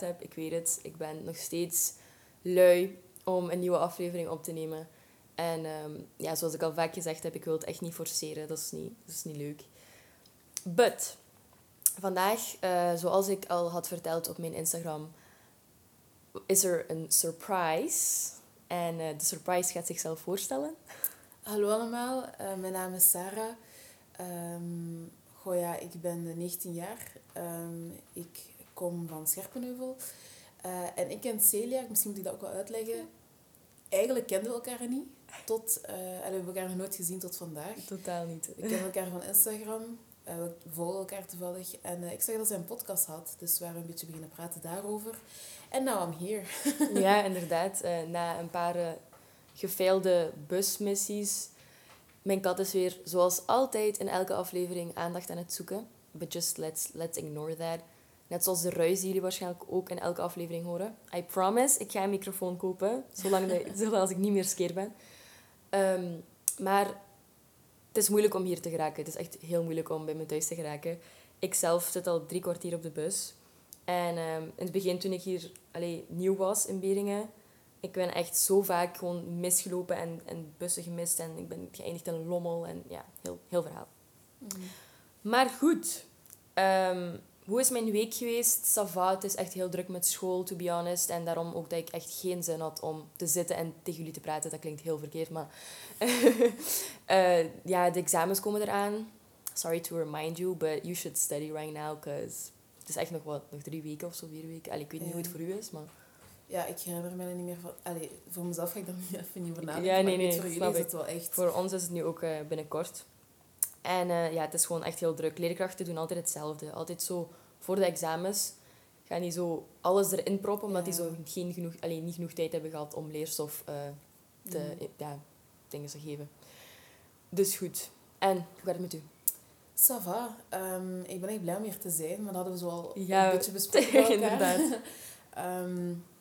heb. Ik weet het. Ik ben nog steeds lui om een nieuwe aflevering op te nemen. En ehm, ja, zoals ik al vaak gezegd heb, ik wil het echt niet forceren. Dat is niet, dat is niet leuk. But, vandaag, eh, zoals ik al had verteld op mijn Instagram, is er een surprise. En eh, de surprise gaat zichzelf voorstellen. Hallo allemaal, uh, mijn naam is Sarah. Um, goh ja, ik ben 19 jaar. Um, ik kom van Scherpenheuvel. Uh, en ik ken Celia, misschien moet ik dat ook wel uitleggen. Eigenlijk kenden we elkaar niet. Tot, uh, we hebben elkaar nog nooit gezien tot vandaag. Totaal niet. We kennen elkaar van Instagram. Uh, we volgen elkaar toevallig. En ik zag dat zij een podcast had. Dus we waren een beetje beginnen praten daarover. En now I'm here. ja, inderdaad. Na een paar gefailde busmissies. Mijn kat is weer, zoals altijd in elke aflevering, aandacht aan het zoeken. But just let's, let's ignore that. Net zoals de ruis die jullie waarschijnlijk ook in elke aflevering horen. I promise, ik ga een microfoon kopen. Zolang, de, zolang als ik niet meer skeer ben. Um, maar het is moeilijk om hier te geraken. Het is echt heel moeilijk om bij me thuis te geraken. Ik zelf zit al drie kwartier op de bus. En um, in het begin, toen ik hier allee, nieuw was in Beringen... Ik ben echt zo vaak gewoon misgelopen en, en bussen gemist. En ik ben geëindigd in een lommel. En ja, heel, heel verhaal. Mm. Maar goed. Um, hoe is mijn week geweest? Sava, het is echt heel druk met school, to be honest. En daarom ook dat ik echt geen zin had om te zitten en tegen jullie te praten. Dat klinkt heel verkeerd, maar... uh, ja, de examens komen eraan. Sorry to remind you, but you should study right now, because... Het is echt nog wat, nog drie weken of zo, vier weken. Allee, ik weet niet hoe het voor u is, maar... Ja, ik herinner me niet meer van... Allee, voor mezelf ga ik daar niet even niet over nadenken. Ja, nee, nee, voor jullie is het wel echt... Voor ons is het nu ook uh, binnenkort. En uh, ja, het is gewoon echt heel druk. Leerkrachten doen altijd hetzelfde. Altijd zo voor de examens gaan die zo alles erin proppen, omdat ja. die zo geen genoeg, alleen niet genoeg tijd hebben gehad om leerstof uh, te, mm. ja, dingen te geven. Dus goed. En, hoe gaat het met u? Ça va. Um, ik ben echt blij om hier te zijn, maar dat hadden we zo al ja, een beetje besproken. inderdaad. um,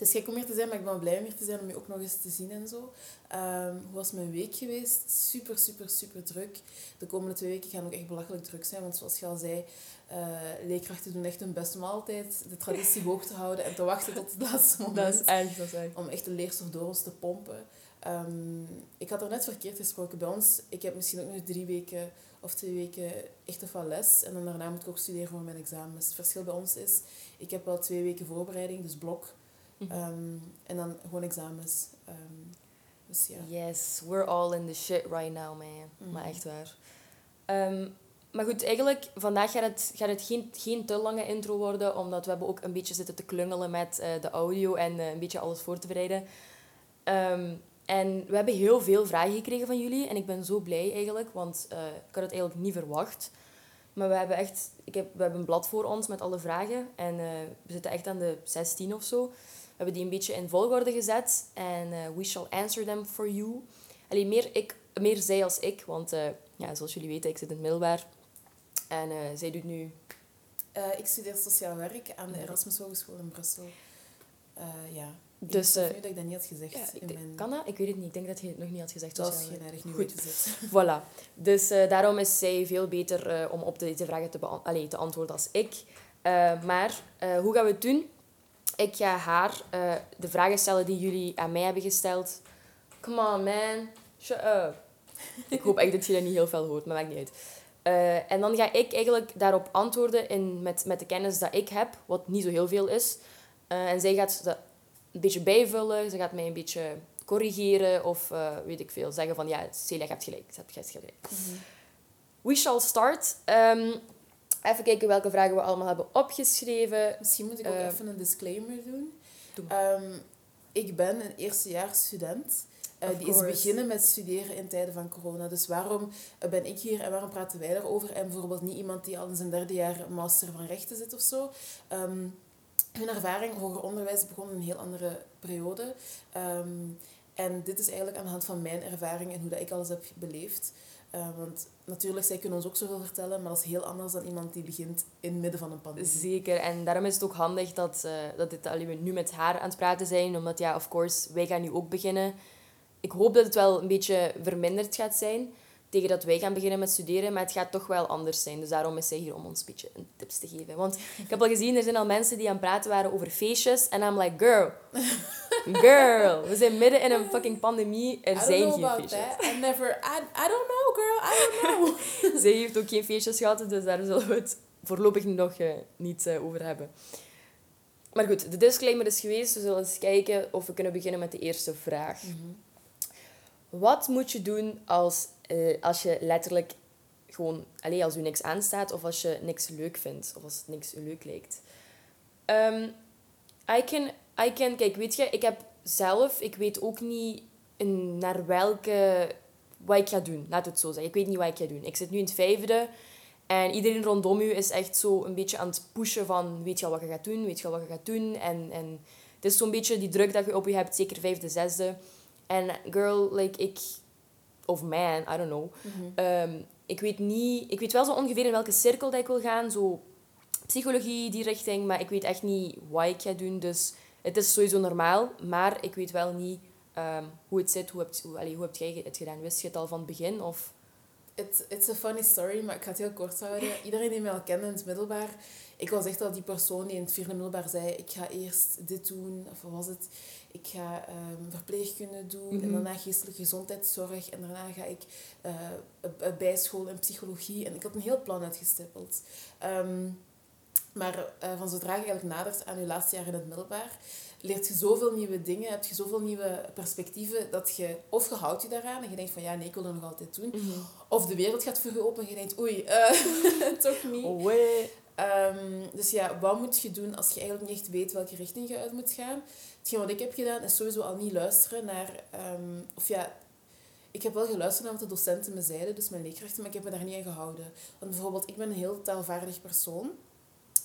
het is gek om hier te zijn, maar ik ben blij om hier te zijn om je ook nog eens te zien en zo. Um, hoe was mijn week geweest? Super, super, super druk. De komende twee weken gaan ook echt belachelijk druk zijn, want zoals je al zei, uh, leerkrachten doen echt hun best om altijd de traditie hoog te houden en te wachten tot het laatste moment. Dat is echt, dat is echt. Om echt de leerstof door ons te pompen. Um, ik had er net verkeerd gesproken bij ons. Ik heb misschien ook nog drie weken of twee weken echt of wel les. En dan daarna moet ik ook studeren voor mijn examens. Het verschil bij ons is, ik heb wel twee weken voorbereiding, dus blok. Um, en dan gewoon examens. Um, dus ja. Yes, we're all in the shit right now, man. Mm. Maar echt waar. Um, maar goed, eigenlijk, vandaag gaat het, gaat het geen, geen te lange intro worden, omdat we hebben ook een beetje zitten te klungelen met uh, de audio en uh, een beetje alles voor te bereiden. en we hebben heel veel vragen gekregen van jullie en ik ben zo blij eigenlijk, want uh, ik had het eigenlijk niet verwacht. Maar we hebben echt, ik heb, we hebben een blad voor ons met alle vragen en we zitten echt aan de 16 of zo hebben die een beetje in volgorde gezet. En uh, we shall answer them for you. Alleen meer, ik, meer zij als ik, want uh, ja, zoals jullie weten, ik zit in het middelbaar. En uh, zij doet nu... ik studeer sociaal werk aan de Erasmus Hogeschool in Brussel. ja. Dus, ik dat ik dat niet had gezegd. Ja, in mijn... Kan dat? Ik weet het niet. Ik denk dat je het nog niet had gezegd. Dat is geen erg nu Goed. Zit. voilà. Dus daarom is zij veel beter om op deze vragen te, Allee, te antwoorden als ik. maar hoe gaan we het doen? Ik ga haar uh, de vragen stellen die jullie aan mij hebben gesteld. Come on, man. Shut up. ik hoop echt dat je dat niet heel veel hoort, maar maakt niet uit. Uh, en dan ga ik eigenlijk daarop antwoorden in, met, met de kennis dat ik heb, wat niet zo heel veel is. Uh, en zij gaat dat een beetje bijvullen, ze gaat mij een beetje corrigeren of weet ik veel, zeggen van ja, Celia, je hebt gelijk. Je hebt gelijk. Mm -hmm. We shall start. Um, Even kijken welke vragen we allemaal hebben opgeschreven. Misschien moet ik ook uh, even een disclaimer doen. Um, ik ben een eerstejaars student. Uh, die is beginnen met studeren in tijden van corona. Dus waarom ben ik hier en waarom praten wij daarover? En bijvoorbeeld niet iemand die al in zijn derde jaar master van rechten zit of zo. Um, hun ervaring, hoger onderwijs, begon in een heel andere periode. Um, en dit is eigenlijk aan de hand van mijn ervaring en hoe dat ik alles heb beleefd. Uh, want natuurlijk, zij kunnen ons ook zoveel vertellen, maar dat is heel anders dan iemand die begint in het midden van een pandemie. Zeker, en daarom is het ook handig dat, uh, dat dit, allee, we nu met haar aan het praten zijn, omdat ja, of course, wij gaan nu ook beginnen. Ik hoop dat het wel een beetje verminderd gaat zijn, tegen dat wij gaan beginnen met studeren, maar het gaat toch wel anders zijn. Dus daarom is zij hier om ons een beetje tips te geven. Want ik heb al gezien, er zijn al mensen die aan het praten waren over feestjes. En I'm like, girl, girl, we zijn midden in een fucking pandemie. Er zijn geen feestjes. That. I never, I, I don't know, girl, I don't know. zij heeft ook geen feestjes gehad, dus daar zullen we het voorlopig nog uh, niet uh, over hebben. Maar goed, de disclaimer is geweest. We zullen eens kijken of we kunnen beginnen met de eerste vraag. Mm -hmm. Wat moet je doen als uh, als je letterlijk gewoon, alleen als je niks aanstaat of als je niks leuk vindt of als het niks leuk lijkt. Um, I, can, I can, kijk, weet je, ik heb zelf, ik weet ook niet in, naar welke, wat ik ga doen, laat het zo zeggen. Ik weet niet wat ik ga doen. Ik zit nu in het vijfde en iedereen rondom u is echt zo een beetje aan het pushen van, weet je al wat je gaat doen, weet je al wat je gaat doen. En, en het is zo'n beetje die druk dat je op je hebt, zeker vijfde, zesde. En girl, like, ik, of man, I don't know. Ehm, ik weet niet... Ik weet wel zo ongeveer in welke cirkel dat ik wil gaan. Zo psychologie, die richting. Maar ik weet echt niet wat ik ga doen. Dus het is sowieso normaal. Maar ik weet wel niet ehm, hoe het zit. Hoe heb, hoe, allee, hoe heb jij het gedaan? Wist je het al van het begin? Of... It's, it's a funny story, maar ik ga het heel kort houden. Iedereen die mij al kende in het middelbaar... Ik was echt al die persoon die in het vierde middelbaar zei... Ik ga eerst dit doen. Of wat was het? ik ga um, verpleegkunde doen en mhm. daarna geestelijke gezondheidszorg en daarna ga ik uh, bijschool in psychologie. En ik had een heel plan uitgestippeld. Ehm, maar uh, van zodra je eigenlijk nadert aan je laatste jaar in het middelbaar, leert je zoveel nieuwe dingen, heb je zoveel nieuwe perspectieven, dat je, of je houdt je daaraan en je denkt van ja, nee, ik wil dat nog altijd doen. Mhm. Of de wereld gaat voor je open en je denkt, oei, uh, toch niet. Oh, um, dus ja, wat moet je doen als je eigenlijk niet echt weet welke richting je uit moet gaan? Hetgeen wat ik heb gedaan is sowieso al niet luisteren naar... Um, of ja, ik heb wel geluisterd naar wat de docenten me zeiden, dus mijn leerkrachten, maar ik heb me daar niet aan gehouden. Want bijvoorbeeld, ik ben een heel taalvaardig persoon.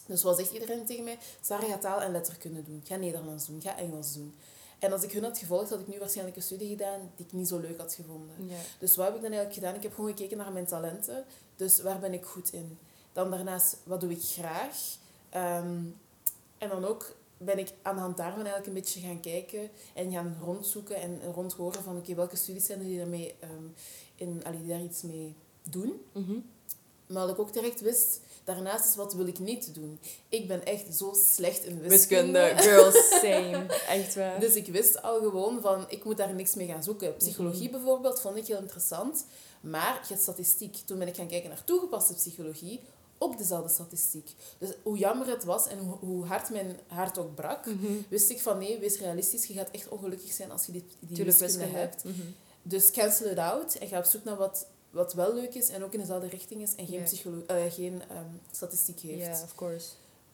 Dus wat zegt iedereen tegen mij? Sarah, ga taal en letterkunde doen. Ga Nederlands doen. Ga Engels doen. En als ik hun had gevolgd, had ik nu waarschijnlijk een studie gedaan die ik niet zo leuk had gevonden. Ja. Dus wat heb ik dan eigenlijk gedaan? Ik heb gewoon gekeken naar mijn talenten. Dus waar ben ik goed in? Dan daarnaast, wat doe ik graag? Um, en dan ook ben ik aan de hand daarvan eigenlijk een beetje gaan kijken en gaan rondzoeken en rondhoren van oké, welke studies zijn er die, daarmee, um, in, allee, die daar iets mee doen. Mm Maar wat ik ook direct wist, daarnaast is wat wil ik niet doen. Ik ben echt zo slecht in wiskunde. Wiskunde, girls, same. Echt waar. Dus ik wist al gewoon van, ik moet daar niks mee gaan zoeken. Psychologie mhm. bijvoorbeeld vond ik heel interessant. Maar je hebt statistiek. Toen ben ik gaan kijken naar toegepaste psychologie ook dezelfde statistiek. Dus hoe jammer het was en hoe, hard mijn hart ook brak, mhm. wist ik van nee, wees realistisch. Je gaat echt ongelukkig zijn als je die, die wiskunde hebt. Mhm. Dus cancel it out en ga op zoek naar wat, wat wel leuk is en ook in dezelfde richting is en geen, yeah. geen ehm, statistiek heeft. Ja, of course.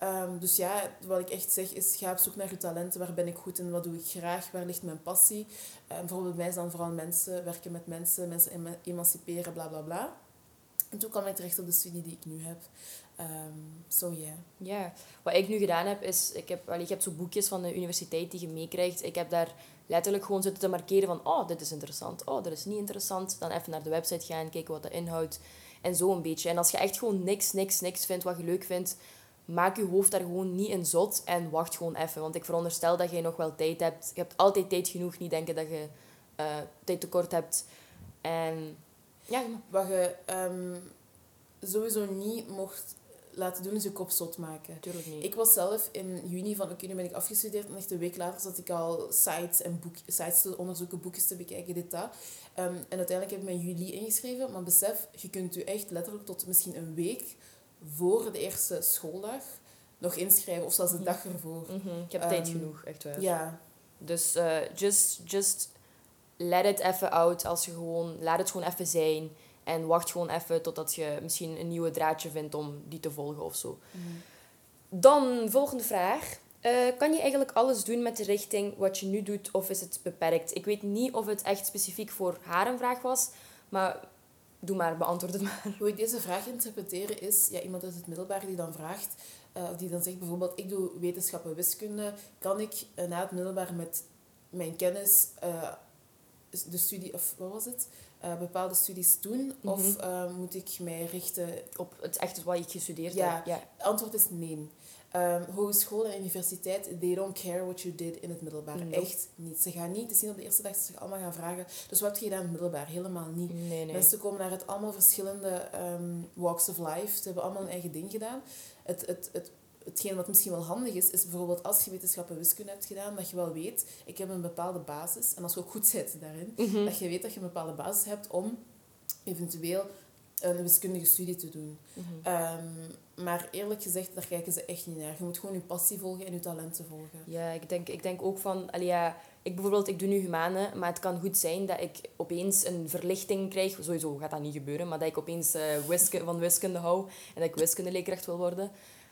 Um, dus ja, wat ik echt zeg is, ga op zoek naar je talenten. Waar ben ik goed in? Wat doe ik graag? Waar ligt mijn passie? Um, bijvoorbeeld bij mij is dan vooral mensen, werken met mensen, mensen emanciperen, bla bla bla. En toen kwam ik terecht op de studie die ik nu heb. Zo um, ja. Ja, wat ik nu gedaan heb is, ik heb, well, ik heb zo boekjes van de universiteit die je meekrijgt. Ik heb daar letterlijk gewoon zitten te markeren van, oh, dit is interessant, oh, dit is niet interessant. Dan even naar de website gaan, kijken wat dat inhoudt. En zo een beetje. En als je echt gewoon niks, niks, niks vindt wat je leuk vindt, maak je hoofd daar gewoon niet in zot en wacht gewoon even. Want ik veronderstel dat je nog wel tijd hebt. Je hebt altijd tijd genoeg, niet denken dat je uh, tijd tekort hebt. En ja. Wat je um, sowieso niet mocht laten doen, is je kop zot maken. Tuurlijk niet. Ik was zelf in juni van, oké, nu ben ik afgestudeerd. En echt een week later zat ik al sites en boek, sites te onderzoeken, boekjes te bekijken, dit, dat. Um, en uiteindelijk heb ik me in juli ingeschreven. Maar besef, je kunt je echt letterlijk tot misschien een week voor de eerste schooldag nog inschrijven. Of zelfs de mhm. dag ervoor. Mm -hmm. Ik heb tijd ehm, genoeg, echt waar. Ja. Dus uh, just, just let it even out als je gewoon, laat het gewoon even zijn. En wacht gewoon even totdat je misschien een nieuwe draadje vindt om die te volgen of zo. Mhm. Dan, volgende vraag. Uh, kan je eigenlijk alles doen met de richting wat je nu doet, of is het beperkt? Ik weet niet of het echt specifiek voor haar een vraag was, maar doe maar, beantwoord het maar. Hoe ik deze vraag interpreteer is, ja, iemand uit het middelbaar die dan vraagt, uh, die dan zegt bijvoorbeeld, ik doe wetenschappen wiskunde, kan ik uh, na het middelbaar met mijn kennis de studie, of wat was het? Uh, bepaalde studies doen? Of uh, moet ik mij richten... Op het echt wat ik gestudeerd ja, heb? Ja, antwoord is nee. Um, hogeschool en universiteit, they don't care what you did in het middelbaar. Echt niet. Ze gaan niet, het is niet op de eerste dag dat ze zich allemaal gaan vragen. Dus wat heb je gedaan in het middelbaar? Helemaal niet. Nee, nee. Mensen komen naar het allemaal verschillende um, walks of life. Ze hebben allemaal hun eigen ding gedaan. Het, het, het, hetgeen wat misschien wel handig is, is bijvoorbeeld als je wetenschap en wiskunde hebt gedaan, dat je wel weet, ik heb een bepaalde basis. En als je ook goed zit daarin, Mhm. dat je weet dat je een bepaalde basis hebt om eventueel een wiskundige studie te doen. Mhm. Ehm, maar eerlijk gezegd, daar kijken ze echt niet naar. Je moet gewoon je passie volgen en je talenten volgen. Ja, ik denk, ik denk ook van... Ja, ik bijvoorbeeld, ik doe nu humanen, maar het kan goed zijn dat ik opeens een verlichting krijg. Sowieso gaat dat niet gebeuren, maar dat ik opeens eh, wiskunde, van wiskunde hou en dat ik wiskundeleerkracht wil worden.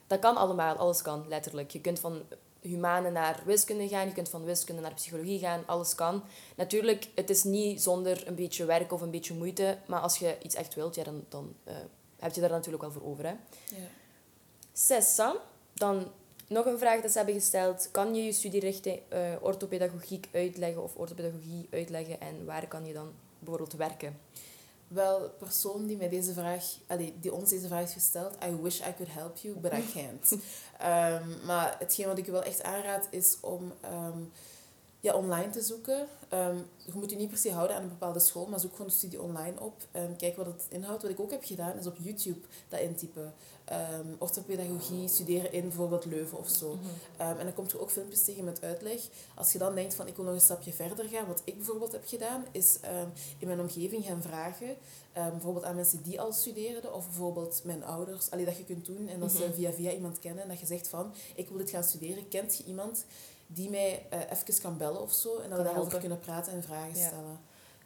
Dat kan allemaal, alles kan, letterlijk. Je kunt van humanen naar wiskunde gaan, je kunt van wiskunde naar psychologie gaan, alles kan. Natuurlijk, het is niet zonder een beetje werk of een beetje moeite, maar als je iets echt wilt, ja, dan, dan eh, heb je daar natuurlijk wel voor over. Hè. Ja. Sessa, dan nog een vraag dat ze hebben gesteld. Kan je je studierichting eh orthopedagogiek uitleggen of orthopedagogie uitleggen en waar kan je dan bijvoorbeeld werken? Wel, persoon die, mij deze vraag, allee, die ons deze vraag heeft gesteld, I wish I could help you, but I can't. Ehm, maar hetgeen wat ik je wel echt aanraad is om ehm, ja, online te zoeken. Ehm, je moet je niet per se houden aan een bepaalde school, maar zoek gewoon de studie online op. Um, kijk wat het inhoudt. Wat ik ook heb gedaan, is op YouTube dat intypen. Um, orthopedagogie, studeren in bijvoorbeeld Leuven of zo. Mhm. En dan komt er ook filmpjes tegen met uitleg. Als je dan denkt van ik wil nog een stapje verder gaan, wat ik bijvoorbeeld heb gedaan, is in mijn omgeving gaan vragen. Bijvoorbeeld aan mensen die al studeerden, of bijvoorbeeld mijn ouders. Allee, dat je kunt doen en dat ze Mhm. via via iemand kennen. En dat je zegt van ik wil dit gaan studeren. Kent je iemand die mij uh, even kan bellen of zo? En dat we daarover kunnen praten en vragen stellen.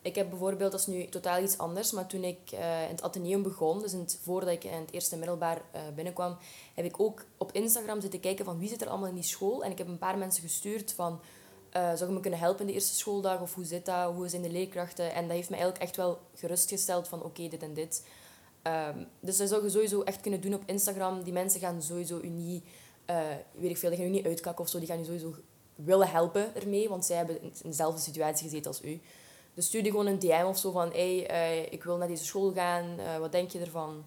Ik heb bijvoorbeeld, dat is nu totaal iets anders, maar toen ik eh, in het ateneum begon, dus in het, voordat ik in het eerste middelbaar eh, binnenkwam, heb ik ook op Instagram zitten kijken van wie zit er allemaal in die school. En ik heb een paar mensen gestuurd van, eh, zou je me kunnen helpen in de eerste schooldag? Of hoe zit dat? Hoe zijn de leerkrachten? En dat heeft me eigenlijk echt wel gerustgesteld van, oké, dit en dit. Ehm, dus dat zou je sowieso echt kunnen doen op Instagram. Die mensen gaan sowieso u niet, eh, weet ik veel, die gaan u niet uitkakken of zo. Die gaan u sowieso willen helpen ermee, want zij hebben in dezelfde situatie gezeten als u. Dus stuur die gewoon een DM of zo van, hey, eh, ik wil naar deze school gaan, eh, wat denk je ervan?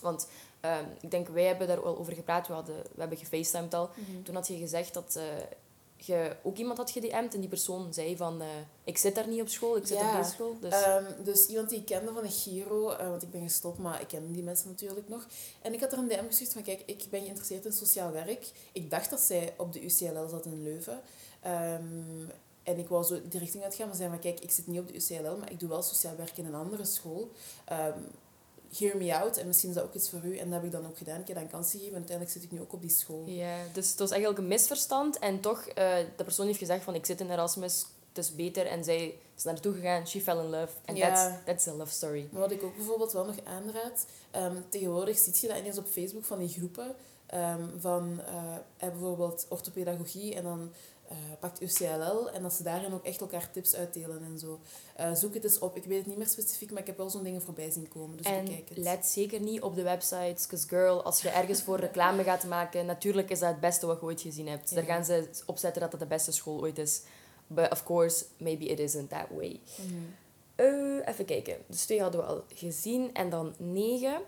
Want ehm, ik denk, wij hebben daar al over gepraat, we, hadden, we hebben gefacetimed al. Toen had je gezegd dat eh, je ook iemand had gedM'd en die persoon zei van, eh, ik zit daar niet op school, ik zit Ja, op deze school. Dus, Ehm, dus iemand die ik kende van de Giro, eh, want ik ben gestopt, maar ik ken die mensen natuurlijk nog. En ik had er een DM gestuurd van, kijk, ik ben geïnteresseerd in sociaal werk. Ik dacht dat zij op de UCLL zat in Leuven. Ehm, en ik wou zo die richting uitgaan, maar zei van, kijk, ik zit niet op de UCLL, maar ik doe wel sociaal werk in een andere school. Ehm, hear me out en misschien is dat ook iets voor u. En dat heb ik dan ook gedaan. Ik heb dan kansen gegeven en uiteindelijk zit ik nu ook op die school. Ja, dus het was eigenlijk een misverstand. En toch, eh de persoon heeft gezegd van, ik zit in Erasmus, het is beter. En zij is naar naartoe gegaan, she fell in love. En that's, that's a love story. Maar wat ik ook bijvoorbeeld wel nog aanraad, ehm, tegenwoordig zie je dat ineens op Facebook van die groepen ehm, van eh, eh, bijvoorbeeld orthopedagogie en dan eh, pakt UCLL en dat ze daarin ook echt elkaar tips uitdelen en zo. Eh, zoek het eens op. Ik weet het niet meer specifiek, maar ik heb wel zo'n dingen voorbij zien komen. Dus en bekijk het. let zeker niet op de websites, because girl, als je ergens voor reclame gaat maken, natuurlijk is dat het beste wat je ooit gezien hebt. Daar gaan ze opzetten dat het de beste school ooit is. But of course, maybe it isn't that way. Mhm. Eh, even kijken. Dus twee hadden we al gezien. En dan negen.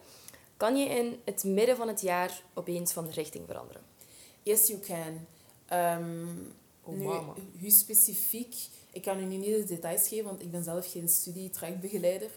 Kan je in het midden van het jaar opeens van richting veranderen? Yes, you can. Ehm, Oh, nu, hoe specifiek, ik kan u nu niet de details geven, want ik ben zelf geen studietrajectbegeleider.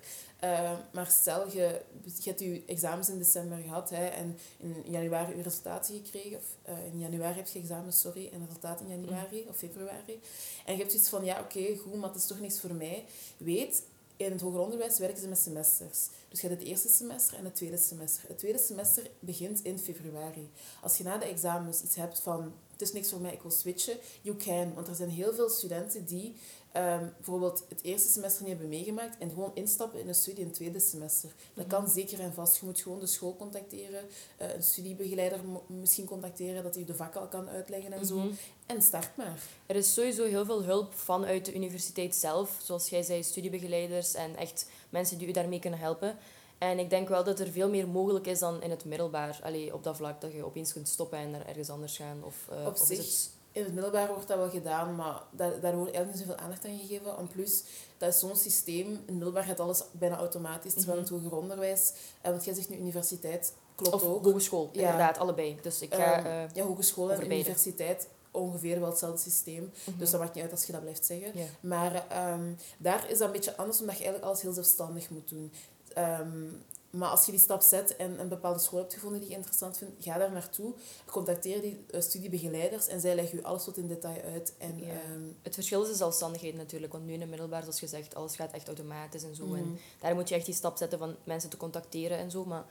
Uh, maar stel, je, je hebt je examens in december gehad hè, en in januari je resultaten gekregen. Of uh, in januari heb je examens, sorry, en resultaten in januari of februari. En je hebt zoiets van, ja oké, goed, maar het is toch niks voor mij. Weet, in het hoger onderwijs werken ze met semesters. Dus je hebt het eerste semester en het tweede semester. Het tweede semester begint in februari. Als je na de examens iets hebt van het is niks voor mij, ik wil switchen, you can. Want er zijn heel veel studenten die um, bijvoorbeeld het eerste semester niet hebben meegemaakt en gewoon instappen in een studie in het tweede semester. Dat kan zeker en vast. Je moet gewoon de school contacteren, uh, een studiebegeleider misschien contacteren, dat hij de vak al kan uitleggen en zo. Mhm. En start maar. Er is sowieso heel veel hulp vanuit de universiteit zelf. Zoals jij zei, studiebegeleiders en echt mensen die u daarmee kunnen helpen. En ik denk wel dat er veel meer mogelijk is dan in het middelbaar. Allee, op dat vlak dat je opeens kunt stoppen en naar ergens anders gaan. Of, uh, Op of zich, is het in het middelbaar wordt dat wel gedaan, maar daar, daar wordt eigenlijk niet zoveel aandacht aan gegeven. En plus, dat is zo'n systeem. In het middelbaar gaat alles bijna automatisch, terwijl in het hoger onderwijs... En want jij zegt nu universiteit, klopt of ook. hogeschool, ja. inderdaad, allebei. Dus ik ga... Um, uh, ja, hogeschool en universiteit ongeveer wel hetzelfde systeem. Dus mhm. dat maakt niet uit als je dat blijft zeggen. Maar um, daar is dat een beetje anders, omdat je eigenlijk alles heel zelfstandig moet doen. Um, maar als je die stap zet en een bepaalde school hebt gevonden die je interessant vindt, ga daar naartoe. Contacteer die uh, studiebegeleiders en zij leggen je alles tot in detail uit. En, ja. um, het verschil is de zelfstandigheid natuurlijk. Want nu in het middelbaar, zoals gezegd, alles gaat echt automatisch en zo. Mm. En daar moet je echt die stap zetten van mensen te contacteren en zo. Maar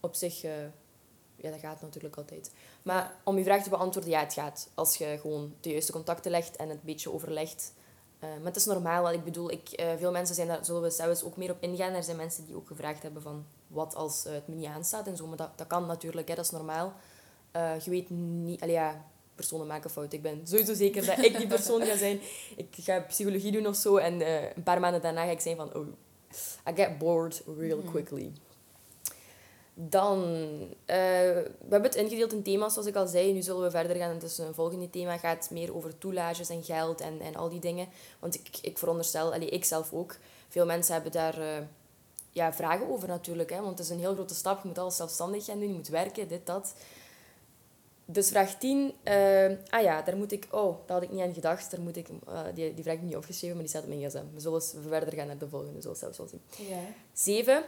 op zich, uh, ja, dat gaat natuurlijk altijd. Maar om je vraag te beantwoorden, ja, het gaat. Als je gewoon de juiste contacten legt en het een beetje overlegt uh, maar het is normaal. Ik bedoel, ik, uh, veel mensen zijn daar, zullen we zelfs ook meer op ingaan. Er zijn mensen die ook gevraagd hebben van wat als uh, het me niet aanstaat en zo. Maar dat, dat kan natuurlijk, hè, dat is normaal. je weet niet... Allee, ja, personen maken fout. Ik ben sowieso zeker dat ik die persoon ga zijn. Ik ga psychologie doen of zo. En een paar maanden daarna ga ik zijn van... Oh, I get bored real mhm. quickly. Dan, uh, we hebben het ingedeeld in thema's, zoals ik al zei. Nu zullen we verder gaan. Dus een volgende thema gaat meer over toelages en geld en, en al die dingen. Want ik, ik veronderstel, allee, ik zelf ook, veel mensen hebben daar uh, ja, vragen over natuurlijk. Hè? Want het is een heel grote stap. Je moet alles zelfstandig gaan doen, je moet werken, dit, dat. Dus vraag 10. Uh, eh, ah ja, daar moet ik... Oh, daar had ik niet aan gedacht. Daar moet ik, die, die vraag heb ik niet opgeschreven, maar die staat op mijn gsm. We zullen verder gaan naar de volgende, zoals zelfs wel zien. Ja. 7.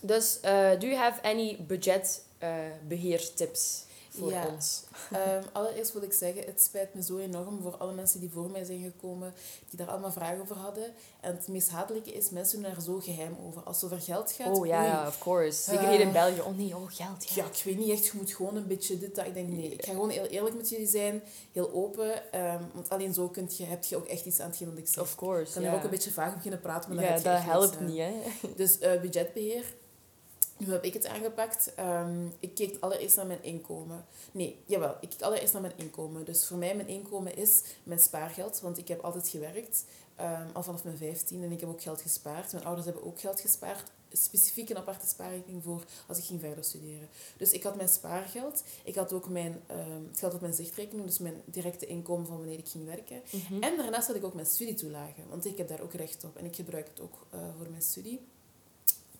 Dus uh, do you have any budget uh, beheertips voor ja. ons? um, allereerst wil ik zeggen, het spijt me zo enorm voor alle mensen die voor mij zijn gekomen, die daar allemaal vragen over hadden. En het meest hatelijke is, mensen doen daar zo geheim over. Als het over geld gaat... Oh ja, yeah, of course. Zeker hier in België. Oh nee, oh geld. Ja. ja, ik weet niet echt. Je moet gewoon een beetje dit, dat. Ik denk, nee. Ik ga gewoon heel eerlijk met jullie zijn. Heel open. Um, want alleen zo kunt je, heb je ook echt iets aan hetgeen wat ik zeg. Of course, Ik kan yeah. er ook een beetje vaag beginnen praten, maar dat helpt niet, hè. Dus uh, budgetbeheer hoe heb ik het aangepakt? Um, ik keek allereerst naar mijn inkomen. Nee, jawel, ik keek allereerst naar mijn inkomen. Dus voor mij, mijn inkomen is mijn spaargeld, want ik heb altijd gewerkt, um, al vanaf mijn 15 en ik heb ook geld gespaard. Mijn ouders hebben ook geld gespaard, specifiek een aparte spaarrekening voor als ik ging verder studeren. Dus ik had mijn spaargeld, ik had ook mijn, um, het geld op mijn zichtrekening, dus mijn directe inkomen van wanneer ik ging werken. Mm -hmm. En daarnaast had ik ook mijn studietoelagen, want ik heb daar ook recht op en ik gebruik het ook uh, voor mijn studie.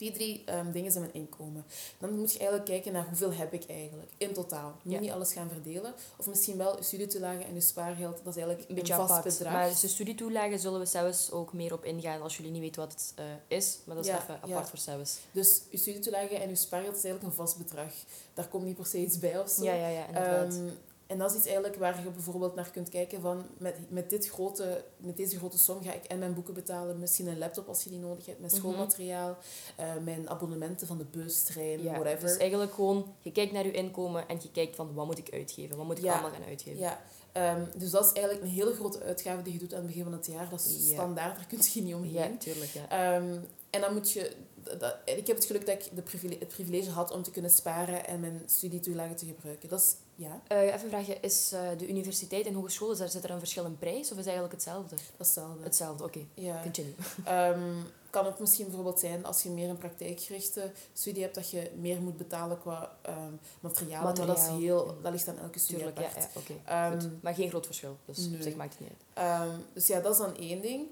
Die drie um, dingen zijn mijn inkomen. Dan moet je eigenlijk kijken naar hoeveel heb ik eigenlijk in totaal. Je moet niet alles gaan verdelen. Of misschien wel je studietoelagen en je spaargeld. Dat is eigenlijk een, beetje vast apart. bedrag. Maar dus de studietoelagen zullen we zelfs ook meer op ingaan als jullie niet weten wat het uh, is. Maar dat is ja, even apart ja. voor zelfs. Dus je studietoelagen en je spaargeld is eigenlijk een vast bedrag. Daar komt niet per se iets bij of zo. Ja, ja, ja, inderdaad. Um, en dat is iets eigenlijk waar je bijvoorbeeld naar kunt kijken van met, met, dit grote, met deze grote som ga ik en mijn boeken betalen, misschien een laptop als je die nodig hebt, mijn mhm. schoolmateriaal, mm -hmm. uh, mijn abonnementen van de bus, trein, ja, whatever. Dus eigenlijk gewoon, je kijkt naar je inkomen en je kijkt van wat moet ik uitgeven, wat moet ik ja, allemaal gaan uitgeven. Ja, um, dus dat is eigenlijk een hele grote uitgave die je doet aan het begin van het jaar. Dat is ja. standaard, daar kun je niet omheen. Ja, tuurlijk. Ja. Um, en dan moet je dat, ik heb het geluk dat ik de privilege, het privilege had om te kunnen sparen en mijn studietoelagen te gebruiken. Dat is, ja. Uh, even vragen, is uh, de universiteit en hogeschool, is daar, zit er een verschil in prijs of is het eigenlijk hetzelfde? Hetzelfde. Hetzelfde, oké. Okay. Ja. Continue. Um, kan het misschien bijvoorbeeld zijn als je meer een praktijkgerichte studie hebt, dat je meer moet betalen qua um, materiaal. materiaal. Maar dat, is heel, dat ligt aan elke studie Tuurlijk, apart. Ja, ja, okay. um, maar geen groot verschil, dus nee. op zich maakt het niet uit. Dus ja, dat is dan één ding.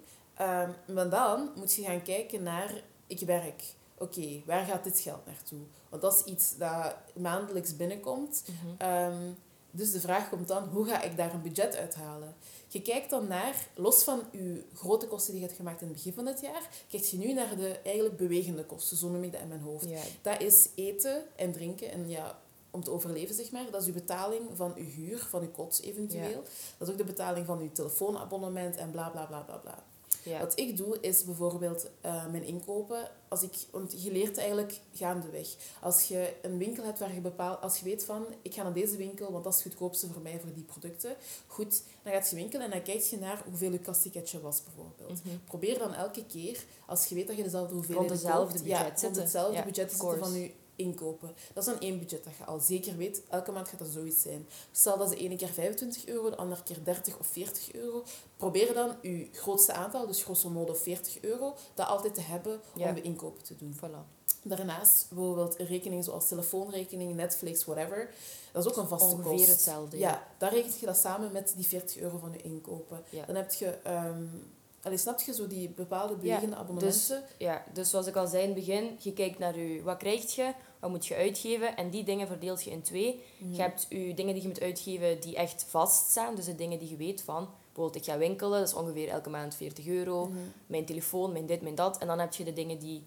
Maar dan moet je gaan kijken naar, ik werk oké, okay, waar gaat dit geld naartoe? Want dat is iets dat maandelijks binnenkomt. Mm -hmm. um, dus de vraag komt dan, hoe ga ik daar een budget uithalen? Je kijkt dan naar, los van je grote kosten die je hebt gemaakt in het begin van het jaar, kijk je nu naar de eigenlijk bewegende kosten, zo noem ik dat in mijn hoofd. Ja. Dat is eten en drinken en ja, om te overleven, zeg maar. Dat is uw betaling van uw huur, van uw kots eventueel. Ja. Dat is ook de betaling van uw telefoonabonnement en bla bla bla bla bla. Ja. Wat ik doe, is bijvoorbeeld uh, mijn inkopen. Als ik, want je leert eigenlijk gaandeweg. Als je een winkel hebt waar je bepaalt... Als je weet van, ik ga naar deze winkel, want dat is het goedkoopste voor mij, voor die producten. Goed, dan gaat je winkelen en dan kijk je naar hoeveel je kastticketje was, bijvoorbeeld. Mm -hmm. Probeer dan elke keer, als je weet dat je dezelfde hoeveelheid rond dezelfde budget ja, rond hetzelfde ja, budget zitten van je inkopen. Dat is dan één budget dat je al zeker weet. Elke maand gaat dat zoiets zijn. Stel dat de ene keer 25 euro, de andere keer 30 of 40 euro. Probeer dan je grootste aantal, dus grosso modo 40 euro, dat altijd te hebben om de inkopen te doen. Voilà. Daarnaast bijvoorbeeld rekeningen zoals telefoonrekening, Netflix, whatever. Dat is ook een vaste Ongeveer kost. hetzelfde. Ja, dan rekent je dat samen met die 40 euro van je inkopen. Ja. Dan heb je... Um, Allee, snap je zo die bepaalde bewegende ja, abonnementen? Dus, ja, dus zoals ik al zei in het begin, je kijkt naar je, wat krijg je, wat moet je uitgeven en die dingen verdeelt je in twee. Mhm. Je hebt je dingen die je moet uitgeven die echt vaststaan, dus de dingen die je weet van, bijvoorbeeld ik ga winkelen, dat is ongeveer elke maand 40 euro, Mhm. mijn telefoon, mijn dit, mijn dat. En dan heb je de dingen die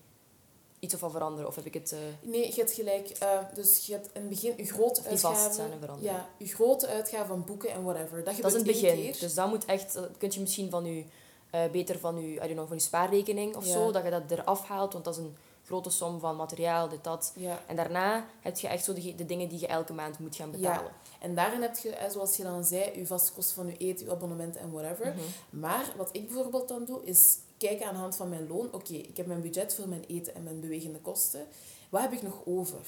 iets of van veranderen, of heb ik het... eh, Nee, je hebt gelijk. eh, dus je hebt in het begin je grote Die vast zijn en veranderen. Ja, je grote uitgaven van boeken en whatever. Dat Dat is in het begin. keer. Dus dat moet echt, dat kun je misschien van je, eh, beter van je, I don't know, van je spaarrekening of Ja. zo, dat je dat eraf haalt, want dat is een grote som van materiaal, dit, dat. Ja. En daarna heb je echt zo de, de dingen die je elke maand moet gaan betalen. En daarin heb je, zoals je dan zei, je vaste kosten van je eten, je abonnement en whatever. Mhm. Maar wat ik bijvoorbeeld dan doe, is kijken aan de hand van mijn loon. Oké, ik heb mijn budget voor mijn eten en mijn bewegende kosten. Wat heb ik nog over?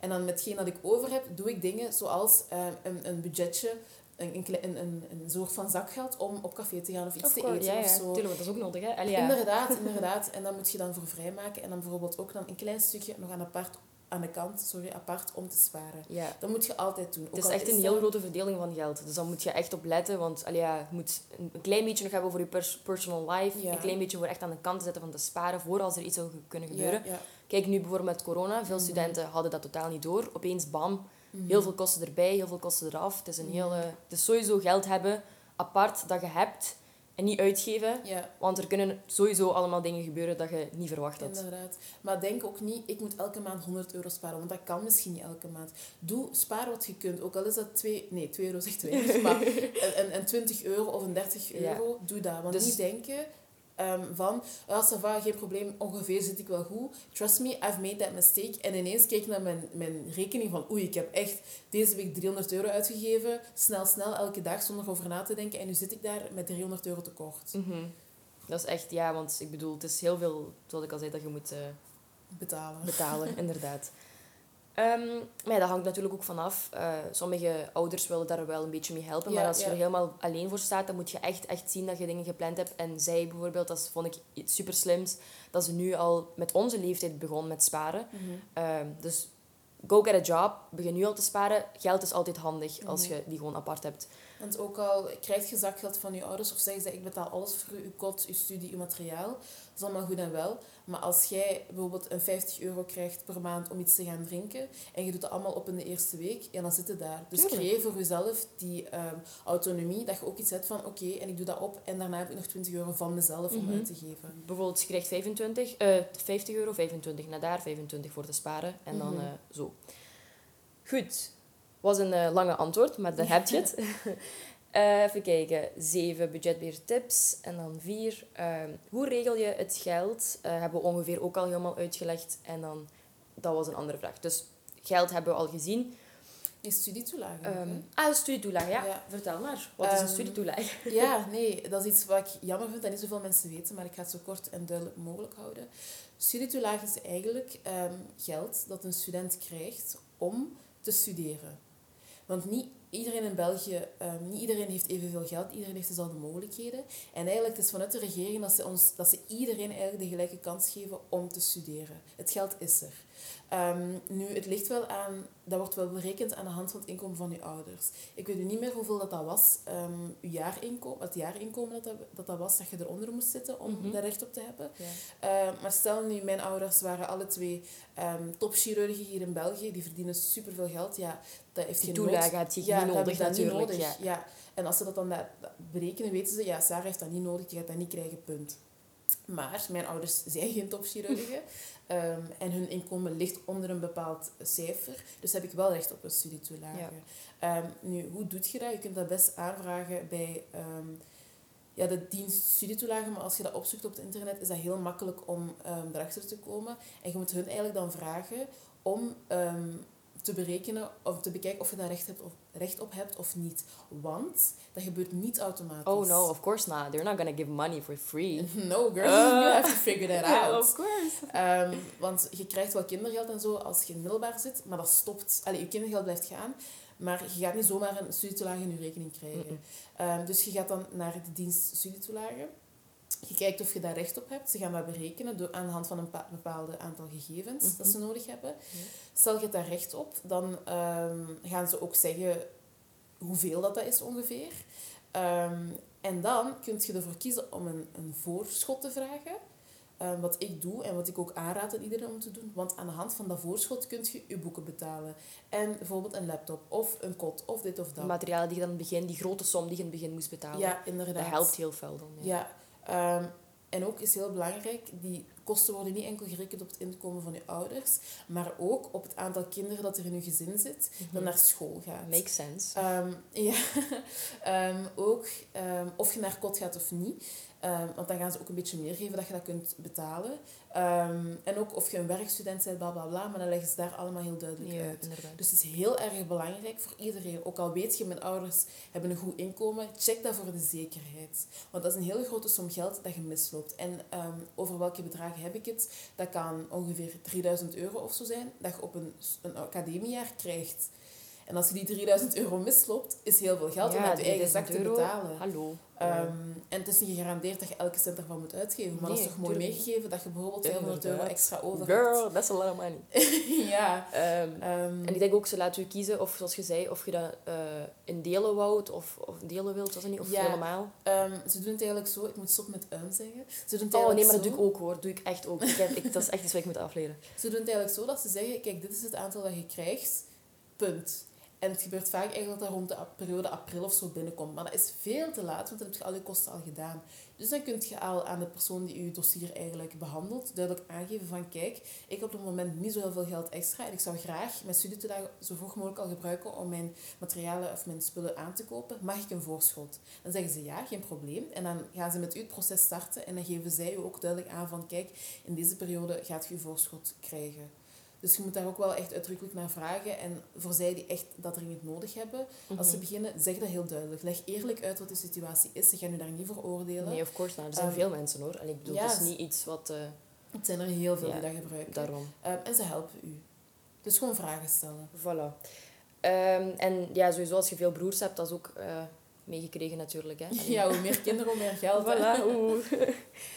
En dan met hetgeen dat ik over heb, doe ik dingen zoals eh, een, een budgetje, een, een, een, een, een soort van zakgeld om op café te gaan of iets Of te course, eten ja, of zo. Tuurlijk, dat is ook nodig, hè. Allee, ja. Inderdaad, inderdaad. En dan moet je dan voor vrijmaken. En dan bijvoorbeeld ook dan een klein stukje nog aan, apart, aan de kant, sorry, apart om te sparen. Ja. Dat moet je altijd doen. Ook Het is echt een heel grote verdeling van geld. Dus daar moet je echt op letten. Want allee, ja, je moet een klein beetje nog hebben voor je pers- personal life. Ja. Een klein beetje voor echt aan de kant te zetten van te sparen. Voor als er iets zou kunnen gebeuren. Kijk, nu bijvoorbeeld met corona. Veel Mhm. studenten hadden dat totaal niet door. Opeens, bam. Mhm. Heel veel kosten erbij, heel veel kosten eraf. Het is, een Mhm. hele, het is sowieso geld hebben apart dat je hebt. En niet uitgeven. Ja, Want er kunnen sowieso allemaal dingen gebeuren dat je niet verwacht had. inderdaad. Maar denk ook niet, ik moet elke maand 100 euro sparen. Want dat kan misschien niet elke maand. Doe, spaar wat je kunt. Ook al is dat 2... Nee, 2 euro zegt 2. maar een, een, een 20 euro of een 30 Ja. euro, doe dat. Want Dus- niet denken ehm, van... Ah, ça va, geen probleem. Ongeveer zit ik wel goed. Trust me, I've made that mistake. En ineens kijk ik naar mijn, mijn rekening van... Oei, ik heb echt deze week 300 euro uitgegeven. Snel, snel, elke dag, zonder over na te denken. En nu zit ik daar met 300 euro tekort. Mhm. Dat is echt, ja, want ik bedoel, het is heel veel, zoals ik al zei, dat je moet eh, Betalen. betalen, inderdaad. Ehm, maar ja, dat hangt natuurlijk ook vanaf. Eh sommige ouders willen daar wel een beetje mee helpen, Ja, maar als je ja. er helemaal alleen voor staat, dan moet je echt, echt zien dat je dingen gepland hebt. En zij bijvoorbeeld, dat vond ik iets super slims, dat ze nu al met onze leeftijd begon met sparen. Mhm. Ehm, dus go get a job, begin nu al te sparen. Geld is altijd handig als Mhm. je die gewoon apart hebt. Want ook al krijg je zakgeld van je ouders of zeggen ze ik betaal alles voor je kot, je studie, je materiaal, dat is allemaal goed en wel. Maar als jij bijvoorbeeld een 50 euro krijgt per maand om iets te gaan drinken en je doet dat allemaal op in de eerste week, ja, dan zit het daar. Dus Tuurlijk. creëer voor jezelf die ehm, autonomie, dat je ook iets hebt van oké, en ik doe dat op en daarna heb ik nog 20 euro van mezelf om Mhm. uit te geven. Bijvoorbeeld, je krijgt 25, eh 50 euro, 25 naar daar, 25 voor te sparen. En dan Mhm. eh, zo. Goed. Was een eh, lange antwoord, maar dan heb je het. Eh, even kijken. Zeven budgetbeheer tips. En dan vier. ehm, hoe regel je het geld? Eh, hebben we ongeveer ook al helemaal uitgelegd. En dan, dat was een andere vraag. Dus geld hebben we al gezien. Je studietoelage. Ehm ah, studietoelage, ja. Ja. Vertel maar. Wat is een Ehm, studietoelage? Ja, nee, dat is iets wat ik jammer vind dat niet zoveel mensen weten, maar ik ga het zo kort en duidelijk mogelijk houden. Studietoelage is eigenlijk geld dat een student krijgt om te studeren. Want niet iedereen in België, ehm, niet iedereen heeft evenveel geld, iedereen heeft dezelfde mogelijkheden. En eigenlijk het is vanuit de regering dat ze, ons, dat ze iedereen eigenlijk de gelijke kans geven om te studeren. Het geld is er. Ehm, nu, het ligt wel aan, dat wordt wel berekend aan de hand van het inkomen van je ouders. Ik weet nu niet meer hoeveel dat, dat was, ehm je jaarinkomen, het jaarinkomen dat dat, dat dat was, dat je eronder moest zitten om Mhm. daar recht op te hebben. Ja. Eh, maar stel nu, mijn ouders waren alle twee ehm topchirurgen hier in België, die verdienen superveel geld. Ja, dat heeft Die geen toelage heb je ja, niet nodig je dat niet natuurlijk. nodig. Ja. Ja. En als ze dat dan dat- dat berekenen, weten ze, ja, Sarah heeft dat niet nodig, die gaat dat niet krijgen, punt. Maar mijn ouders zijn geen topchirurgen ehm, en hun inkomen ligt onder een bepaald cijfer. Dus heb ik wel recht op een studietoelage. Ja. Ehm, nu, hoe doe je dat? Je kunt dat best aanvragen bij ehm, ja, de dienst studietoelage, maar als je dat opzoekt op het internet, is dat heel makkelijk om erachter te komen. En je moet hun eigenlijk dan vragen om te berekenen of te bekijken of je daar recht, hebt of, recht op hebt of niet. Want dat gebeurt niet automatisch. Oh no, of course not. They're not gonna give money for free. No, girl, Uh. you have to figure that out. of course. Ehm, want je krijgt wel kindergeld en zo als je in middelbaar zit, maar dat stopt. Allee, je kindergeld blijft gaan, maar je gaat niet zomaar een studietoelage in je rekening krijgen. Ehm, dus je gaat dan naar de dienst studietoelage. Je kijkt of je daar recht op hebt. Ze gaan dat berekenen door, aan de hand van een bepaald aantal gegevens dat ze mhm. nodig hebben. Stel je daar recht op, dan ehm, gaan ze ook zeggen hoeveel dat, dat is ongeveer. Um, en dan kun je ervoor kiezen om een, een voorschot te vragen. Um, wat ik doe en wat ik ook aanraad aan iedereen om te doen. Want aan de hand van dat voorschot kun je je boeken betalen. En bijvoorbeeld een laptop of een kot of dit of dat. Materialen die je dan in het begin, die grote som die je in het begin moest betalen. Ja, inderdaad. Dat helpt heel veel dan. Ja. ja um, en ook is heel belangrijk, die kosten worden niet enkel gerekend op het inkomen van je ouders, maar ook op het aantal kinderen dat er in je gezin zit, dat mhm. naar school gaat. Makes sense. Um, ja. um, ook um, of je naar kot gaat of niet. Um, want dan gaan ze ook een beetje meer geven dat je dat kunt betalen. Um, en ook of je een werkstudent bent, bla bla bla, maar dan leggen ze daar allemaal heel duidelijk ja, uit. Inderdaad. Dus het is heel erg belangrijk voor iedereen. Ook al weet je, mijn ouders hebben een goed inkomen, check dat voor de zekerheid. Want dat is een hele grote som geld dat je misloopt. En um, over welke bedragen heb ik het? Dat kan ongeveer 3000 euro of zo zijn, dat je op een, een academiejaar krijgt. En als je die 3000 euro misloopt, is heel veel geld om uit je eigen zak te betalen. Hallo. Um, en het is niet gegarandeerd dat je elke cent ervan moet uitgeven. Maar nee, dat is toch mooi meegegeven dat je bijvoorbeeld 500 euro extra over Girl, that's a lot of money. ja. Um, um, en ik denk ook, ze laten u kiezen, of zoals je zei, of je dat uh, in delen wou of, of delen wilt, was het niet, of ja, helemaal. ze doen het eigenlijk zo, ik moet stop met uim zeggen. Ze doen het oh nee, maar dat doe ik ook hoor, doe ik echt ook. Ik heb, ik, dat is echt iets wat ik moet afleren. Ze doen het eigenlijk zo dat ze zeggen, kijk, dit is het aantal dat je krijgt, punt. En het gebeurt vaak eigenlijk dat dat rond de periode april of zo binnenkomt. Maar dat is veel te laat, want dan heb je al je kosten al gedaan. Dus dan kun je al aan de persoon die je dossier eigenlijk behandelt, duidelijk aangeven van kijk, ik heb op het moment niet zo heel veel geld extra en ik zou graag mijn studietedag zo vroeg mogelijk al gebruiken om mijn materialen of mijn spullen aan te kopen. Mag ik een voorschot? Dan zeggen ze ja, geen probleem. En dan gaan ze met u het proces starten en dan geven zij u ook duidelijk aan van kijk, in deze periode gaat je voorschot krijgen. Dus je moet daar ook wel echt uitdrukkelijk naar vragen. En voor zij die echt dat dringend nodig hebben, als ze mhm. beginnen, zeg dat heel duidelijk. Leg eerlijk uit wat de situatie is. Ze gaan je daar niet voor oordelen. Nee, of course. Nou, er zijn ehm, veel mensen hoor. En ik bedoel, het is niet iets wat... Uh, het zijn er heel veel die dat gebruiken. Daarom. Um, en ze helpen u. Dus gewoon vragen stellen. Voilà. Um, en ja, sowieso als je veel broers hebt, dat is ook uh, meegekregen natuurlijk. Hè? Ja, hoe meer kinderen, hoe meer geld. voilà.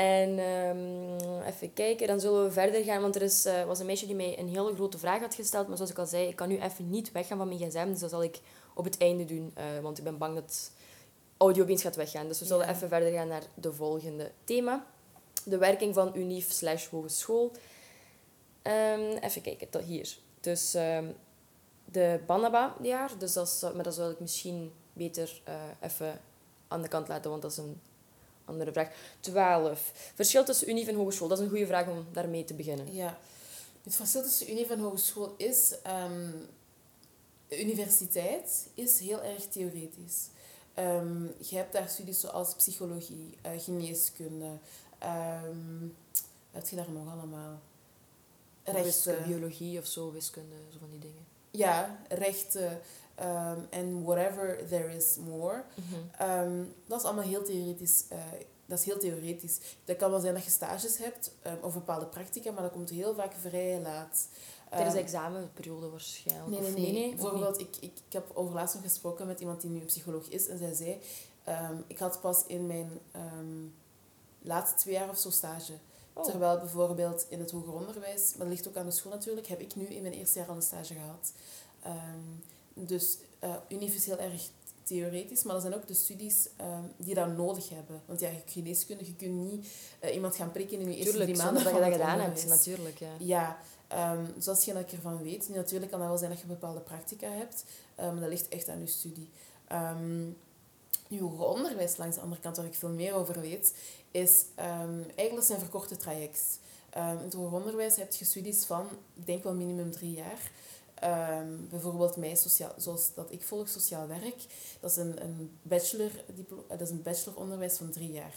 En um, even kijken, dan zullen we verder gaan. Want er is, uh, was een meisje die mij een hele grote vraag had gesteld. Maar zoals ik al zei, ik kan nu even niet weggaan van mijn gsm. Dus dat zal ik op het einde doen. Uh, want ik ben bang dat audio opeens gaat weggaan. Dus we zullen even verder gaan naar de volgende thema. De werking van UNIF slash hogeschool. Um, even kijken, tot hier. Dus um, de Banaba-jaar. Dus dat is, maar dat zal ik misschien beter uh, even aan de kant laten. Want dat is een andere vraag. 12. Verschil tussen unief en hogeschool. Dat is een goede vraag om daarmee te beginnen. Ja. Het verschil tussen unief en hogeschool is... Um, universiteit is heel erg theoretisch. Um, je hebt daar studies zoals psychologie, uh, geneeskunde... Um, wat heb je daar nog allemaal? Rechten. Biologie of zo, wiskunde, zo van die dingen. Ja, rechten en um, whatever there is more. Mhm. um, dat is allemaal heel theoretisch. Uh, dat is heel theoretisch. Dat kan wel zijn dat je stages hebt um, of bepaalde practica, maar dat komt heel vaak vrij laat. Tijdens de examenperiode waarschijnlijk. Nee, nee, nee. nee, Bijvoorbeeld, ik, ik, ik heb over laatst nog gesproken met iemand die nu een psycholoog is en zij zei, ik had pas in mijn laatste twee jaar of zo stage. Oh. Terwijl bijvoorbeeld in het hoger onderwijs, maar dat ligt ook aan de school natuurlijk, heb ik nu in mijn eerste jaar al een stage gehad. Dus uh, is heel erg theoretisch, maar er zijn ook de studies um, die dat nodig hebben. Want ja, geneeskunde, je kunt niet uh, iemand gaan prikken in je eerste drie maanden dat je dat gedaan hebt, natuurlijk. Ja, ja um, zoals je dat ervan weet. natuurlijk kan dat wel zijn dat je bepaalde practica hebt, um, maar dat ligt echt aan je studie. Nu, onderwijs, langs de andere kant, waar ik veel meer over weet, is eigenlijk zijn verkorte traject. In het hoger onderwijs heb je studies van, ik denk wel minimum drie jaar. Um, bijvoorbeeld mij, sociaal, zoals dat ik volg, sociaal werk. Dat is een, een, bachelor, dat is een bacheloronderwijs van drie jaar.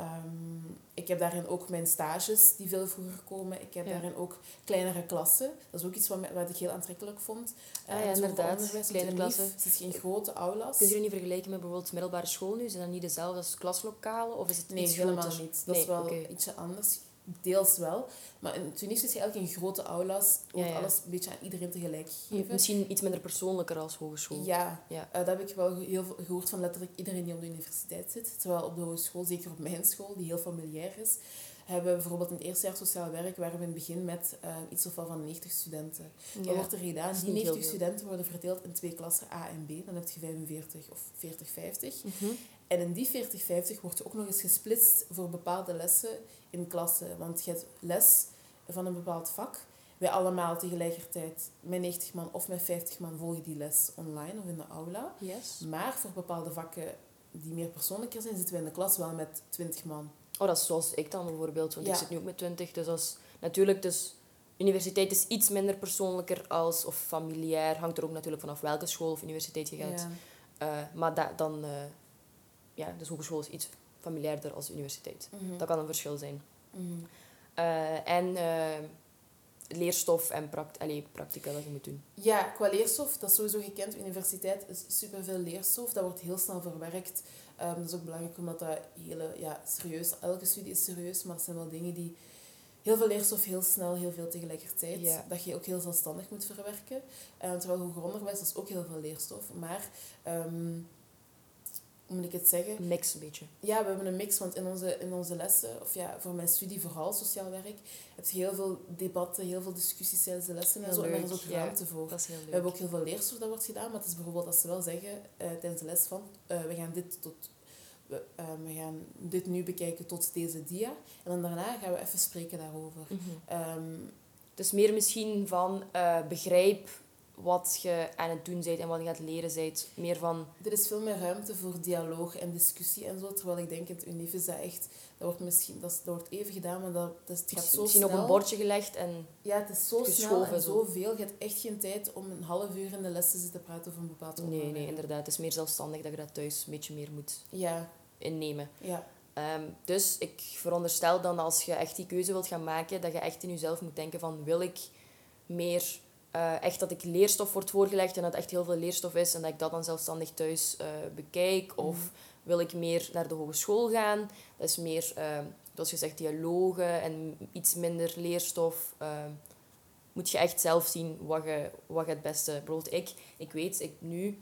Um, ik heb daarin ook mijn stages die veel vroeger komen. Ik heb daarin ook kleinere klassen. Dat is ook iets wat, wat ik heel aantrekkelijk vond. Ah, ja, inderdaad. Kleine klassen. Het is geen grote aulas. Kun je niet vergelijken met bijvoorbeeld middelbare school nu? Zijn dat niet dezelfde als klaslokalen? Of is het nee, helemaal niet. Dat is wel ietsje anders. Deels wel. Maar in Tunesië is je eigenlijk in grote aulas, wordt alles een beetje aan iedereen tegelijk gegeven. Misschien iets minder persoonlijker als hogeschool. Ja, ja. Uh, dat heb ik wel heel veel gehoord van letterlijk iedereen die op de universiteit zit. Terwijl op de hogeschool, zeker op mijn school, die heel familiair is, hebben we bijvoorbeeld een eerste jaar sociaal werk waar we in het begin met uh, iets of wel van 90 studenten. Ja. Wat wordt er gedaan? Die 90 studenten worden verdeeld in twee klassen A en B. Dan heb je 45 of 40, 50. En in die 40, 50 wordt je ook nog eens gesplitst voor bepaalde lessen in klassen. Want je hebt les van een bepaald vak. Wij allemaal tegelijkertijd met 90 man of met 50 man volgen die les online of in de aula. Yes. Maar voor bepaalde vakken die meer persoonlijker zijn, zitten we in de klas wel met 20 man. Oh, dat is zoals ik dan bijvoorbeeld, want ik zit nu ook met 20. Dus als, natuurlijk, dus universiteit is iets minder persoonlijker als, of familiair. Hangt er ook natuurlijk vanaf welke school of universiteit je gaat. Ja. Uh, maar da, dan, uh, ja, dus hogeschool is iets familiairder als universiteit. Mhm. Dat kan een verschil zijn. Mm uh, en leerstof en pract allee, practica dat je moet doen. Ja, qua leerstof, dat is sowieso gekend. Universiteit is superveel leerstof. Dat wordt heel snel verwerkt. Um, dat is ook belangrijk omdat dat hele, ja, serieus, elke studie is serieus, maar het zijn wel dingen die heel veel leerstof heel snel, heel veel tegelijkertijd. Dat je ook heel zelfstandig moet verwerken. Um, terwijl hoger onderwijs is ook heel veel leerstof. Maar um, hoe moet ik het zeggen? Een mix een beetje. Ja, we hebben een mix, want in onze, in onze lessen, of ja, voor mijn studie vooral sociaal werk, heb je heel veel debatten, heel veel discussies tijdens de lessen en zo. En daar is ook ruimte voor. Dat leuk. We hebben ook heel veel leerstof dat wordt gedaan, maar het is bijvoorbeeld als ze wel zeggen uh, tijdens de les van, uh, we gaan dit tot we, uh, we, gaan dit nu bekijken tot deze dia. En dan daarna gaan we even spreken daarover. Mm -hmm. um, dus meer misschien van begrijp wat je aan het doen bent en wat je gaat leren bent. Meer van... Er is veel meer ruimte voor dialoog en discussie en zo. Terwijl ik denk, in het UNIF is dat echt... Dat wordt misschien dat, dat wordt even gedaan, maar dat, dat het gaat zo misschien snel. op een bordje gelegd en Ja, het is zo snel en zoveel. Je hebt echt geen tijd om een half uur in de les te zitten praten over een bepaald onderwerp. Nee, nee, inderdaad. Het is meer zelfstandig dat je dat thuis een beetje meer moet ja. innemen. Ja. Um, dus ik veronderstel dan als je echt die keuze wilt gaan maken, dat je echt in jezelf moet denken van wil ik meer uh, echt dat ik leerstof wordt voorgelegd en dat echt heel veel leerstof is en dat ik dat dan zelfstandig thuis uh, bekijk. Of mm. wil ik meer naar de hogeschool gaan? Dat is meer, uh, zoals gezegd, dialogen en iets minder leerstof. moet je echt zelf zien wat je, wat je het beste... Bijvoorbeeld ik, ik weet, ik nu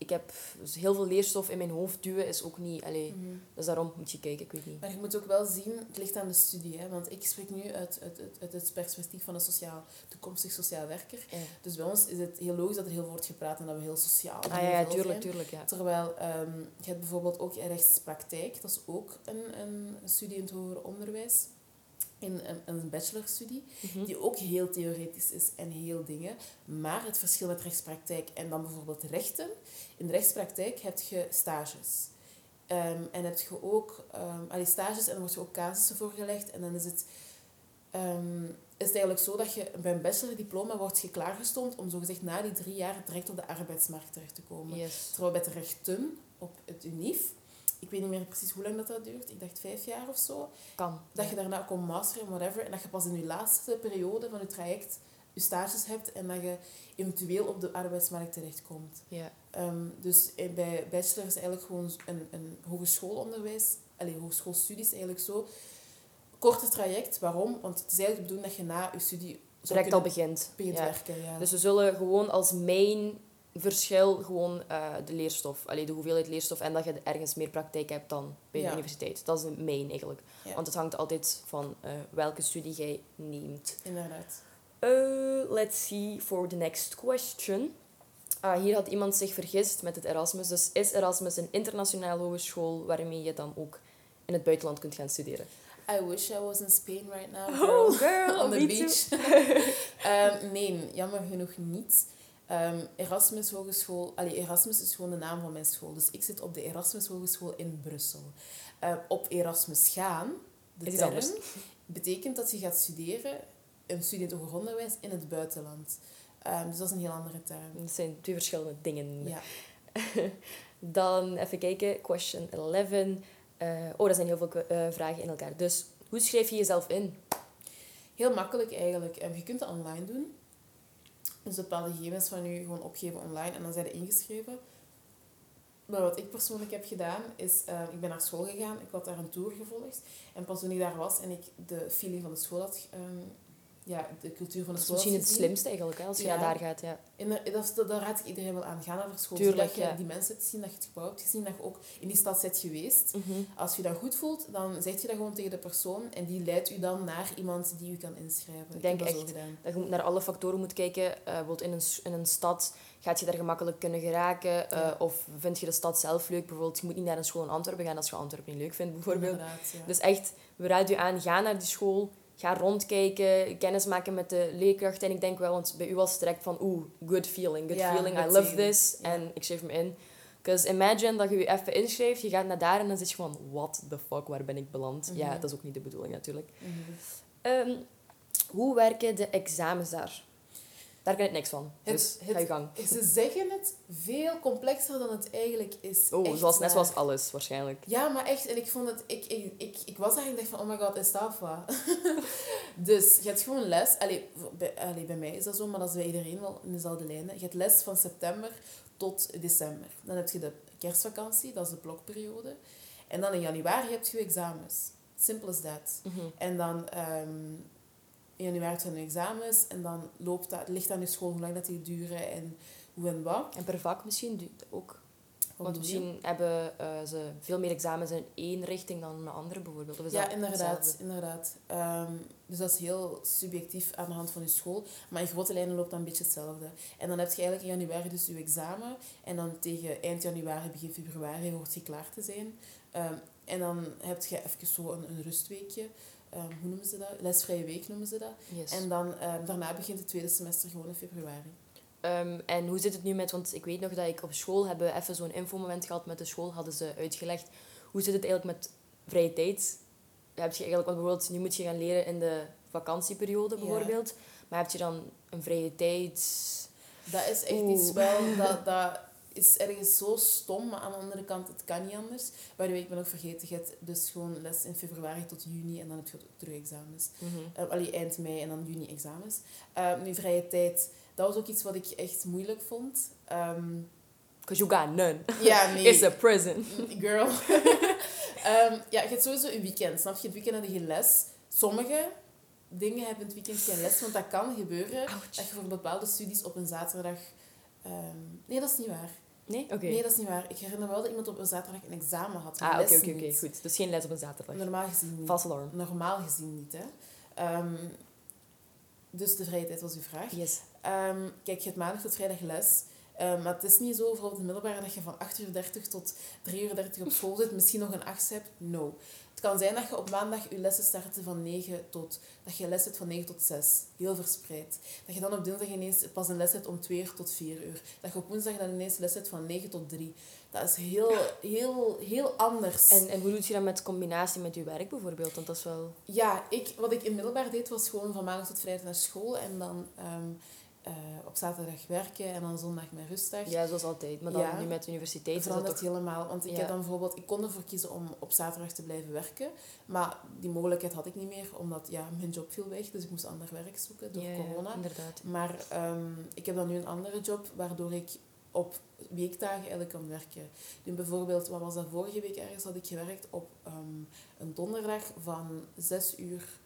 ik heb dus heel veel leerstof in mijn hoofd duwen is ook niet... Allee, mm -hmm. Dus daarom moet je kijken, ik weet niet. Maar je moet ook wel zien, het ligt aan de studie. Hè? Want ik spreek nu uit, uit, uit, het perspectief van een sociaal, toekomstig sociaal werker. Ja. Dus bij ons is het heel logisch dat er heel veel wordt gepraat en dat we heel sociaal ah, ja, ja, tuurlijk, tuurlijk, ja. Terwijl um, je hebt bijvoorbeeld ook rechtspraktijk. Dat is ook een, een studie in het hoger onderwijs in een, een bachelorstudie, mm die ook heel theoretisch is en heel dingen. Maar het verschil met rechtspraktijk en dan bijvoorbeeld rechten, in de rechtspraktijk heb je stages. Um, en heb je ook um, stages en dan word je ook casussen voorgelegd. En dan is het, um, is het eigenlijk zo dat je bij een bachelordiploma wordt je klaargestoomd om zogezegd na die drie jaar direct op de arbeidsmarkt terecht te komen. Yes. Terwijl bij de rechten op het UNIF ik weet niet meer precies hoe lang dat, dat duurt. Ik dacht vijf jaar of zo. Kan. Dat je daarna kon masteren, whatever. En dat je pas in je laatste periode van je traject je stages hebt en dat je eventueel op de arbeidsmarkt terechtkomt. Ja. Um, dus bij bachelor is eigenlijk gewoon een, een hogeschoolonderwijs, alleen hogeschoolstudies eigenlijk zo. Korte traject, waarom? Want het is eigenlijk de bedoeling dat je na je studie direct al begint. Begint ja. werken, ja. Dus we zullen gewoon als main verschil gewoon uh, de leerstof. Allee, de hoeveelheid leerstof en dat je ergens meer praktijk hebt dan bij de universiteit. Dat is de main eigenlijk. Ja. Want het hangt altijd van uh, welke studie jij neemt. Inderdaad. Uh, let's see for the next question. Ah, hier had iemand zich vergist met het Erasmus. Dus is Erasmus een internationale hogeschool waarmee je dan ook in het buitenland kunt gaan studeren? I wish I was in Spain right now. Girl. Oh, girl. On the beach. um, nee, jammer genoeg niet. Um, Erasmus Hogeschool, allee, Erasmus is gewoon de naam van mijn school. Dus ik zit op de Erasmus Hogeschool in Brussel. Uh, op Erasmus gaan, de term, betekent dat je gaat studeren, een studie in hoger onderwijs, in het buitenland. Um, dus dat is een heel andere term. Dat zijn twee verschillende dingen. Ja. Dan even kijken, question 11. Uh, oh, er zijn heel veel uh, vragen in elkaar. Dus hoe schrijf je jezelf in? Heel makkelijk eigenlijk. Um, je kunt het online doen. Dus bepaalde gegevens van je gewoon opgeven online en dan zijn ze ingeschreven. Maar wat ik persoonlijk heb gedaan, is... Uh, ik ben naar school gegaan. Ik had daar een tour gevolgd. En pas toen ik daar was en ik de feeling van de school had... Um, ja, de cultuur van de school. Dat is misschien het slimste eigenlijk, als je ja. daar gaat. Ja. En dat, dat, daar raad ik iedereen wel aan. Ga naar de school. Tuurlijk, zodat je die mensen hebt gezien, dat je het gebouw hebt gezien, dat je ook in die stad bent geweest. Mhm. Als je dat goed voelt, dan zeg je dat gewoon tegen de persoon en die leidt u dan naar iemand die u kan inschrijven. Ik denk dat echt dat je naar alle factoren moet kijken. Uh, bijvoorbeeld in een, in een stad gaat je daar gemakkelijk kunnen geraken. Uh, Of vind je de stad zelf leuk? Bijvoorbeeld, je moet niet naar een school in Antwerpen gaan als je Antwerpen niet leuk vindt, bijvoorbeeld. Dus echt, we raden u aan, ga naar die school ga rondkijken, kennis maken met de leerkrachten. En ik denk wel, want bij u was het direct van, oeh, good feeling, good feeling, I love this. En ik schreef me in. Because imagine dat je je even inschrijft, je gaat naar daar en dan zit je van, what the fuck, waar ben ik beland? Ja, mhm. dat is ook niet de bedoeling natuurlijk. Mhm. Ehm, hoe werken de examens daar? Daar kan ik niks van. Dus het, ga je gang. Ze zeggen het veel complexer dan het eigenlijk is. Oh, zoals, net zoals alles, waarschijnlijk. Ja, maar echt. En ik vond het... Ik, ik, ik, ik was eigenlijk van, oh my god, is dat wat? dus je hebt gewoon les. Allee bij, allee, bij mij is dat zo, maar dat is bij iedereen wel in dezelfde lijnen. Je hebt les van september tot december. Dan heb je de kerstvakantie, dat is de blokperiode. En dan in januari heb je examens. Simple as that. Mhm. En dan... Ehm, in januari zijn examens en dan loopt dat, ligt aan de school hoe lang dat die duren en hoe en wat. En per vak misschien ook. Want misschien hebben uh, ze veel meer examens in één richting dan een andere bijvoorbeeld. Of is ja, inderdaad. inderdaad. Um, dus dat is heel subjectief aan de hand van je school. Maar in grote lijnen loopt dat een beetje hetzelfde. En dan heb je eigenlijk in januari dus je examen. En dan tegen eind januari, begin februari hoort je klaar te zijn. Um, en dan heb je even zo een, een rustweekje. Ehm, hoe noemen ze dat? Lesvrije week noemen ze dat. En dan um, daarna begint het tweede semester gewoon in februari. Um, en hoe zit het nu met, want ik weet nog dat ik op school hebben even zo'n infomoment gehad met de school, hadden ze uitgelegd. Hoe zit het eigenlijk met vrije tijd? Heb je eigenlijk, want bijvoorbeeld, nu moet je gaan leren in de vakantieperiode bijvoorbeeld, maar heb je dan een vrije tijd? Dat is echt iets wel, dat, dat is ergens zo stom, maar aan de andere kant, het kan niet anders. Way, ik ben ook vergeten, je hebt dus gewoon les in februari tot juni en dan heb je terug examens. Mm allee, eind mei en dan juni examens. Uh, nu, vrije tijd, dat was ook iets wat ik echt moeilijk vond. Um, Because you got none. Ja, nee. It's a prison. Girl. um, ja, je hebt sowieso een weekend. Snap je? Het weekend heb je les. Sommige dingen hebben het weekend geen les, want dat kan gebeuren. Dat je voor bepaalde studies op een zaterdag Um, nee, dat is niet waar. Nee? Oké. Nee, dat is niet waar. Ik herinner me wel dat iemand op een zaterdag een examen had. Ah, oké, oké, oké. Goed. Dus geen les op een zaterdag. Normaal gezien niet. Vast alarm. Normaal gezien niet, hè. Um, dus de vrije tijd was uw vraag. Yes. Um, kijk, je hebt maandag tot vrijdag les. Um, maar het is niet zo, bijvoorbeeld in middelbare, dat je van 8.30 uur tot 3.30 uur op school zit. Misschien nog een 8 hebt. No. Het kan zijn dat je op maandag je lessen starten van 9 tot... Dat je les hebt van 9 tot 6. Heel verspreid. Dat je dan op dinsdag ineens pas een les hebt om 2 uur tot 4 uur. Dat je op woensdag dan ineens les hebt van 9 tot 3. Dat is heel, heel, heel anders. En, en hoe doe je dat met combinatie met je werk bijvoorbeeld? Want dat is wel... Ja, ik, wat ik in middelbaar deed was gewoon van maandag tot vrijdag naar school. En dan... Um, uh, op zaterdag werken en dan zondag mijn rustdag. Ja, zoals altijd. Maar dan nu met de universiteit dat toch... helemaal. Want ik heb dan bijvoorbeeld... Ik kon ervoor kiezen om op zaterdag te blijven werken. Maar die mogelijkheid had ik niet meer, omdat ja, mijn job viel weg. Dus ik moest ander werk zoeken door corona. inderdaad. Maar um, ik heb dan nu een andere job, waardoor ik op weekdagen eigenlijk kan werken. Nu bijvoorbeeld, wat was dat vorige week ergens, had ik gewerkt op um, een donderdag van 6 uur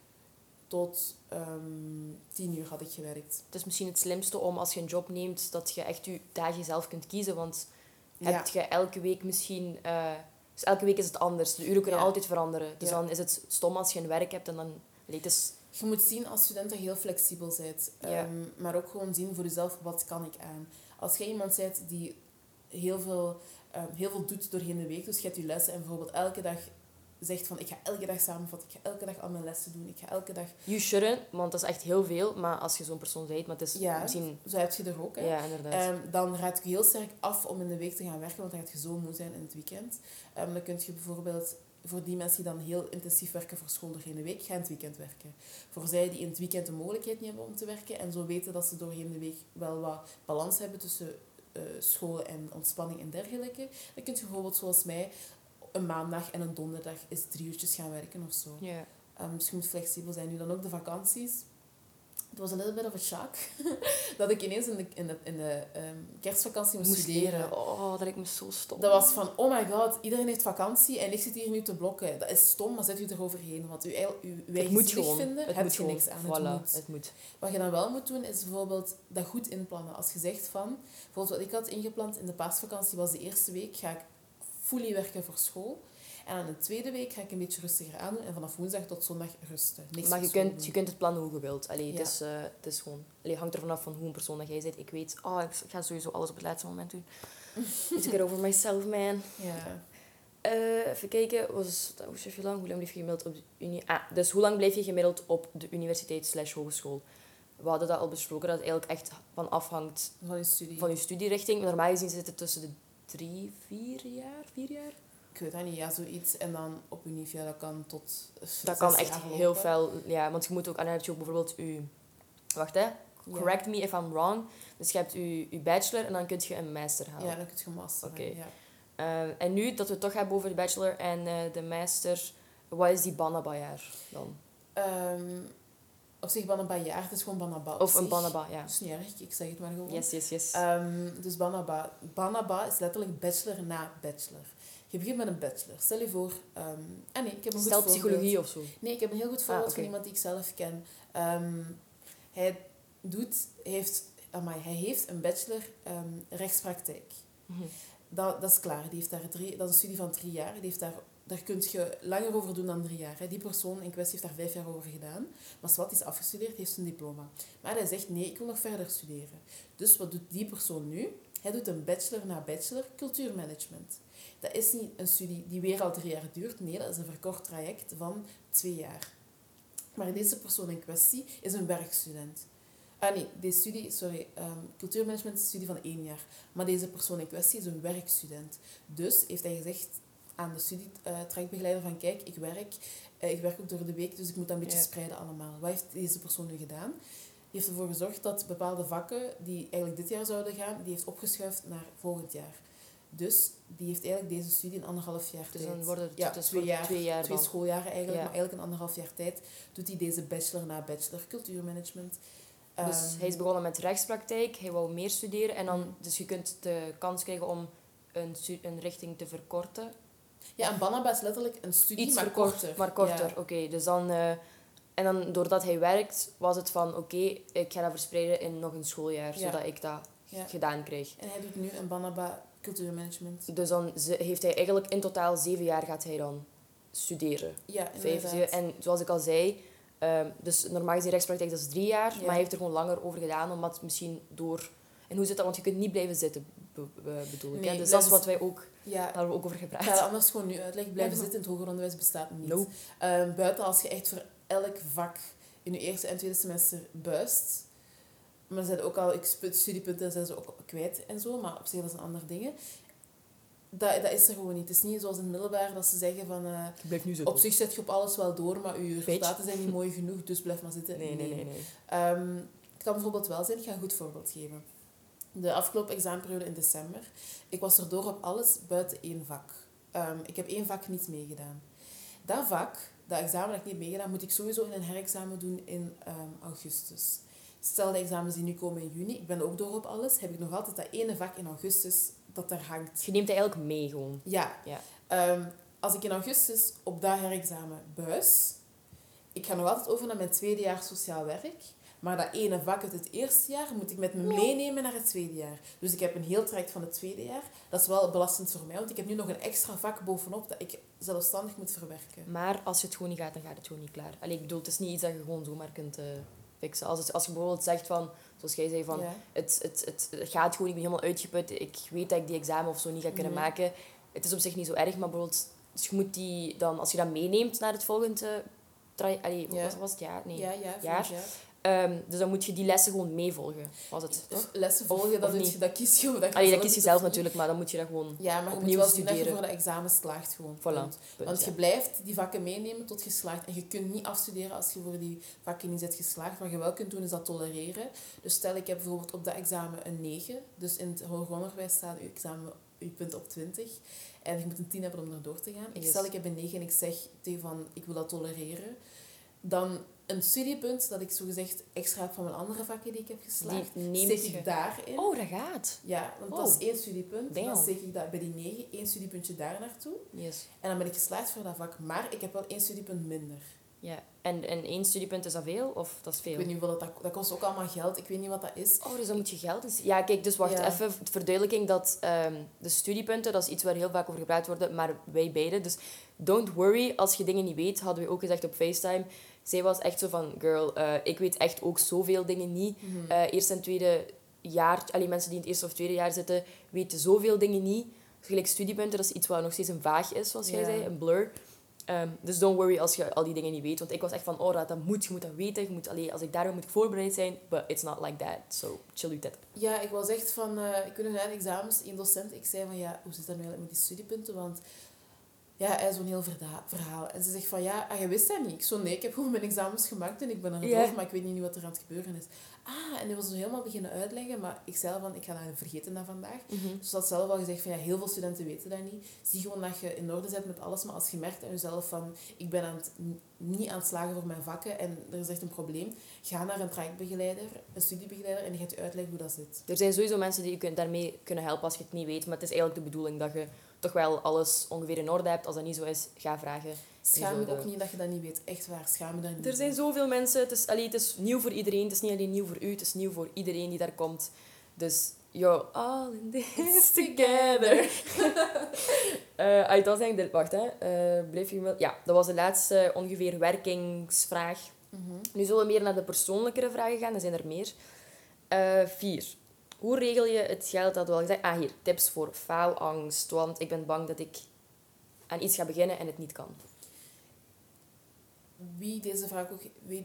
tot um, tien uur had ik gewerkt. Het is misschien het slimste om als je een job neemt, dat je echt je dagen zelf kunt kiezen. Want heb je elke week misschien... Uh, dus elke week is het anders. De uren kunnen altijd veranderen. Dus dan is het stom als je een werk hebt en dan... Allee, is... Je moet zien als student dat je heel flexibel bent. Um, maar ook gewoon zien voor jezelf, wat kan ik aan? Als jij iemand bent die heel veel, um, heel veel doet doorheen de week, dus je hebt je lessen en bijvoorbeeld elke dag zegt van ik ga elke dag samenvatten, ik ga elke dag al mijn lessen doen, ik ga elke dag... You shouldn't, want dat is echt heel veel, maar als je zo'n persoon bent, maar het is ja, misschien... zo heb je er ook. Hè. Ja, inderdaad. Um, dan raad ik heel sterk af om in de week te gaan werken, want dan gaat je zo moe zijn in het weekend. Um, dan kun je bijvoorbeeld voor die mensen die dan heel intensief werken voor school doorheen de week, gaan het weekend werken. Voor zij die in het weekend de mogelijkheid niet hebben om te werken en zo weten dat ze doorheen de week wel wat balans hebben tussen uh, school en ontspanning en dergelijke, dan kun je bijvoorbeeld zoals mij een maandag en een donderdag is drie uurtjes gaan werken of zo. Ja. Um, dus je moet flexibel zijn. Nu dan ook de vakanties. het was een little bit of a shock. dat ik ineens in de, in de, in de um, kerstvakantie moest, studeren. Oh, dat lijkt me zo stom. Dat was van, oh my god, iedereen heeft vakantie en ik zit hier nu te blokken. Dat is stom, maar zet u eroverheen. Want u, u, u het moet gewoon. vinden, het heb moet je niks aan. Voilà, het, moet. het moet. Wat je dan wel moet doen, is bijvoorbeeld dat goed inplannen. Als je zegt van, bijvoorbeeld wat ik had ingepland in de paasvakantie was de eerste week, ga ik fully werken voor school. En aan de tweede week ga ik een beetje rustiger aan doen. En vanaf woensdag tot zondag rusten. Niks maar je kunt, je kunt het plannen hoe je wilt. Allee, het, is, uh, het is gewoon... Allee, hangt er vanaf van hoe een persoon dat jij bent. Ik weet, oh, ik ga sowieso alles op het laatste moment doen. To get over myself, man. Ja. Uh, even kijken, was, hoe lang? Hoe lang bleef je gemiddeld op de unie? Ah, dus hoe lang bleef je gemiddeld op de universiteit slash hogeschool? We hadden dat al besproken, dat het eigenlijk echt van afhangt van je, studie. van je studierichting. Normaal gezien zit het tussen de drie, vier jaar, vier jaar? ik weet dat niet, ja, zoiets. En dan op Univia, dat kan tot Dat kan echt heel veel, ja. Want je moet ook, aan je ook bijvoorbeeld je... Wacht, hè. Correct me if I'm wrong. Dus je hebt je, je bachelor en dan kun je een master halen. Ja, dan kun je een master Oké. Ja. Uh, en nu dat we het toch hebben over de bachelor en uh, de master, wat is die Banaba-jaar dan? Um, op zich Banaba-jaar, het is gewoon Banaba. Of een Banaba, ja. Dat is niet erg, ik zeg het maar gewoon. Yes, yes, yes. Um, dus Banaba. Banaba is letterlijk bachelor na bachelor. Je begint met een bachelor. Stel je voor... Um, ah nee, ik heb een Stel psychologie of zo? Nee, ik heb een heel goed voorbeeld ah, van iemand die ik zelf ken. Um, hij doet... Heeft, amai, hij heeft een bachelor rechtspraktijk. Mm -hmm. dat, dat is klaar. Die heeft daar drie, dat is een studie van drie jaar. Die heeft daar, daar kun je langer over doen dan drie jaar. Hè. Die persoon in kwestie heeft daar vijf jaar over gedaan. Maar wat is afgestudeerd, heeft zijn diploma. Maar hij zegt, nee, ik wil nog verder studeren. Dus wat doet die persoon nu? Hij doet een bachelor na bachelor cultuurmanagement. Dat is niet een studie die weer al drie jaar duurt. Nee, dat is een verkort traject van twee jaar. Maar deze persoon in kwestie is een werkstudent. Ah nee, deze studie, sorry, um, cultuurmanagement is een studie van één jaar. Maar deze persoon in kwestie is een werkstudent. Dus heeft hij gezegd aan de studietrajectbegeleider van kijk, ik werk, uh, ik werk ook door de week, dus ik moet dat een beetje spreiden allemaal. Wat heeft deze persoon nu gedaan? Die heeft ervoor gezorgd dat bepaalde vakken die eigenlijk dit jaar zouden gaan, die heeft opgeschuift naar volgend jaar. Dus die heeft eigenlijk deze studie in anderhalf jaar dus tijd. dan worden het ja, dus twee, jaar, twee jaar Twee schooljaren eigenlijk, maar eigenlijk in anderhalf jaar tijd doet hij deze bachelor na bachelor cultuurmanagement. Dus um, hij is begonnen met rechtspraktijk, hij wou meer studeren en dan, mm. dus je kunt de kans krijgen om een, een richting te verkorten. Ja, en Banaba is letterlijk een studie, Iets maar korter. Maar korter, oké. dus dan... Uh, en dan doordat hij werkt, was het van oké, ik ga dat verspreiden in nog een schooljaar, zodat ik dat gedaan krijg. En hij doet nu een Banaba cultuurmanagement. Dus dan heeft hij eigenlijk in totaal zeven jaar gaat hij dan studeren. Ja, Vijf, zeven. En zoals ik al zei, um, dus normaal gezien rechtspraktijk dat is drie jaar, maar hij heeft er gewoon langer over gedaan, omdat misschien door... En hoe zit dat? Want je kunt niet blijven zitten, bedoel ik. Nee, Dus dat is wat wij ook... Ja. Daar we ook over gepraat. Ik ga anders gewoon nu uitleggen. Blijven zitten in het hoger onderwijs bestaat niet. Um, buiten als je echt voor elk vak in je eerste en tweede semester buist. Maar ze zijn ook al studiepunten zijn ze ook kwijt en zo, maar op zich dat zijn andere dingen. Dat, dat is er gewoon niet. Het is niet zoals in het middelbaar dat ze zeggen van... Uh, blijf nu Op zich zet je op alles wel door, maar je resultaten zijn niet mooi genoeg, dus blijf maar zitten. Nee, nee, nee. nee, Um, het kan bijvoorbeeld wel zijn, ik ga een goed voorbeeld geven. De afgelopen examenperiode in december, ik was er door op alles buiten één vak. Um, ik heb één vak niet meegedaan. Dat vak, dat examen dat ik niet meegedaan, moet ik sowieso in een herexamen doen in um, augustus. Stel de examens die nu komen in juni, ik ben ook door op alles, heb ik nog altijd dat ene vak in augustus dat er hangt. Je neemt eigenlijk mee gewoon. Ja. ja. Um, als ik in augustus op dat herexamen buis, ik ga nog altijd over naar mijn tweede jaar sociaal werk. Maar dat ene vak uit het eerste jaar moet ik met me meenemen naar het tweede jaar. Dus ik heb een heel traject van het tweede jaar. Dat is wel belastend voor mij, want ik heb nu nog een extra vak bovenop dat ik zelfstandig moet verwerken. Maar als je het gewoon niet gaat, dan gaat het gewoon niet klaar. Allee, ik bedoel, het is niet iets dat je gewoon zomaar kunt uh, fixen. Als, het, als je bijvoorbeeld zegt van, zoals jij zei, van het, het, het, het, gaat gewoon, ik ben helemaal uitgeput, ik weet dat ik die examen of zo niet ga kunnen maken. Het is op zich niet zo erg, maar bijvoorbeeld, dus je moet die dan, als je dat meeneemt naar het volgende traject, allee, ja. was, was het jaar? Nee, ja, ja, jaar. Um, dus dan moet je die lessen gewoon meevolgen. Was het, toch? Lessen volgen, dat, je, dat kies je. Dat, Allee, dat kies je zelf natuurlijk, maar dan moet je dat gewoon Ja, maar je opnieuw moet wel studeren. je voor de examen slaagt gewoon. Voilà, Want je blijft die vakken meenemen tot je slaagt. En je kunt niet afstuderen als je voor die vakken niet bent geslaagd. Wat je wel kunt doen, is dat tolereren. Dus stel, ik heb bijvoorbeeld op dat examen een 9. Dus in het hoger onderwijs staat je examen, je punt op 20. En je moet een 10 hebben om erdoor te gaan. Ik stel, ik heb een 9 en ik zeg tegen van, ik wil dat tolereren. Dan een studiepunt dat ik zogezegd extra heb van mijn andere vakken die ik heb geslaagd, steek ik daarin. Oh, dat gaat. Ja, want dat is oh. één studiepunt. Dan steek ik dat bij die negen, één studiepuntje daar naartoe. Yes. En dan ben ik geslaagd voor dat vak. Maar ik heb wel één studiepunt minder. Ja, en, en één studiepunt is dat veel? Of dat is veel? Ik weet niet wat dat, dat kost ook allemaal geld. Ik weet niet wat dat is. Oh, dus dan moet je geld... Ja, kijk, dus wacht even. Verduidelijking dat um, de studiepunten, dat is iets waar heel vaak over gepraat wordt, maar wij beiden. Dus don't worry, als je dingen niet weet, hadden we ook gezegd op FaceTime. Zij was echt zo van, girl, uh, ik weet echt ook zoveel dingen niet. Mm eerste en tweede jaar, alleen mensen die in het eerste of tweede jaar zitten, weten zoveel dingen niet. Gelijk studiepunten, dat is iets wat nog steeds een vaag is, zoals jij zei, een blur. Um, dus don't worry als je al die dingen niet weet. Want ik was echt van, oh, dat, dat moet, je moet dat weten. Je moet, allee, als ik daar moet ik voorbereid zijn. But it's not like that. So, chill you that. Ja, ik was echt van, uh, ik weet nog na de examens, een docent, ik zei van, ja, hoe zit dat nu eigenlijk met die studiepunten? Want ja, zo'n heel verhaal. En ze zegt van, ja, ah, je wist dat niet. Ik zo, nee, ik heb gewoon mijn examens gemaakt en ik ben er yeah. maar ik weet niet wat er aan het gebeuren is. Ah, en hij was zo helemaal beginnen uitleggen, maar ik zei van, ik ga dat vergeten na vandaag. Mm Dus dat zelf al gezegd van, ja, heel veel studenten weten dat niet. Zie gewoon dat je in orde bent met alles, maar als je merkt aan jezelf van, ik ben aan het, niet aan het slagen voor mijn vakken en er is echt een probleem, ga naar een trajectbegeleider, een studiebegeleider en die gaat je uitleggen hoe dat zit. Er zijn sowieso mensen die je daarmee kunnen helpen als je het niet weet, maar het is eigenlijk de bedoeling dat je toch wel alles ongeveer in orde hebt. Als dat niet zo is, ga vragen. Schaam je ook niet dat je dat niet weet. Echt waar, schaam je dat niet. Er zijn zoveel mensen. Het is, allee, het is nieuw voor iedereen. Het is niet alleen nieuw voor u, het is nieuw voor iedereen die daar komt. Dus, yo, all in this together. uh, dat was de... Wacht, hè. Uh, bleef je wel... Ja, dat was de laatste ongeveer werkingsvraag. Mhm. Nu zullen we meer naar de persoonlijkere vragen gaan. Er zijn er meer. Uh, vier. Hoe regel je het geld? Dat wel gezegd. Ah, hier. Tips voor faalangst. Want ik ben bang dat ik aan iets ga beginnen en het niet kan. Wie deze vraag ook,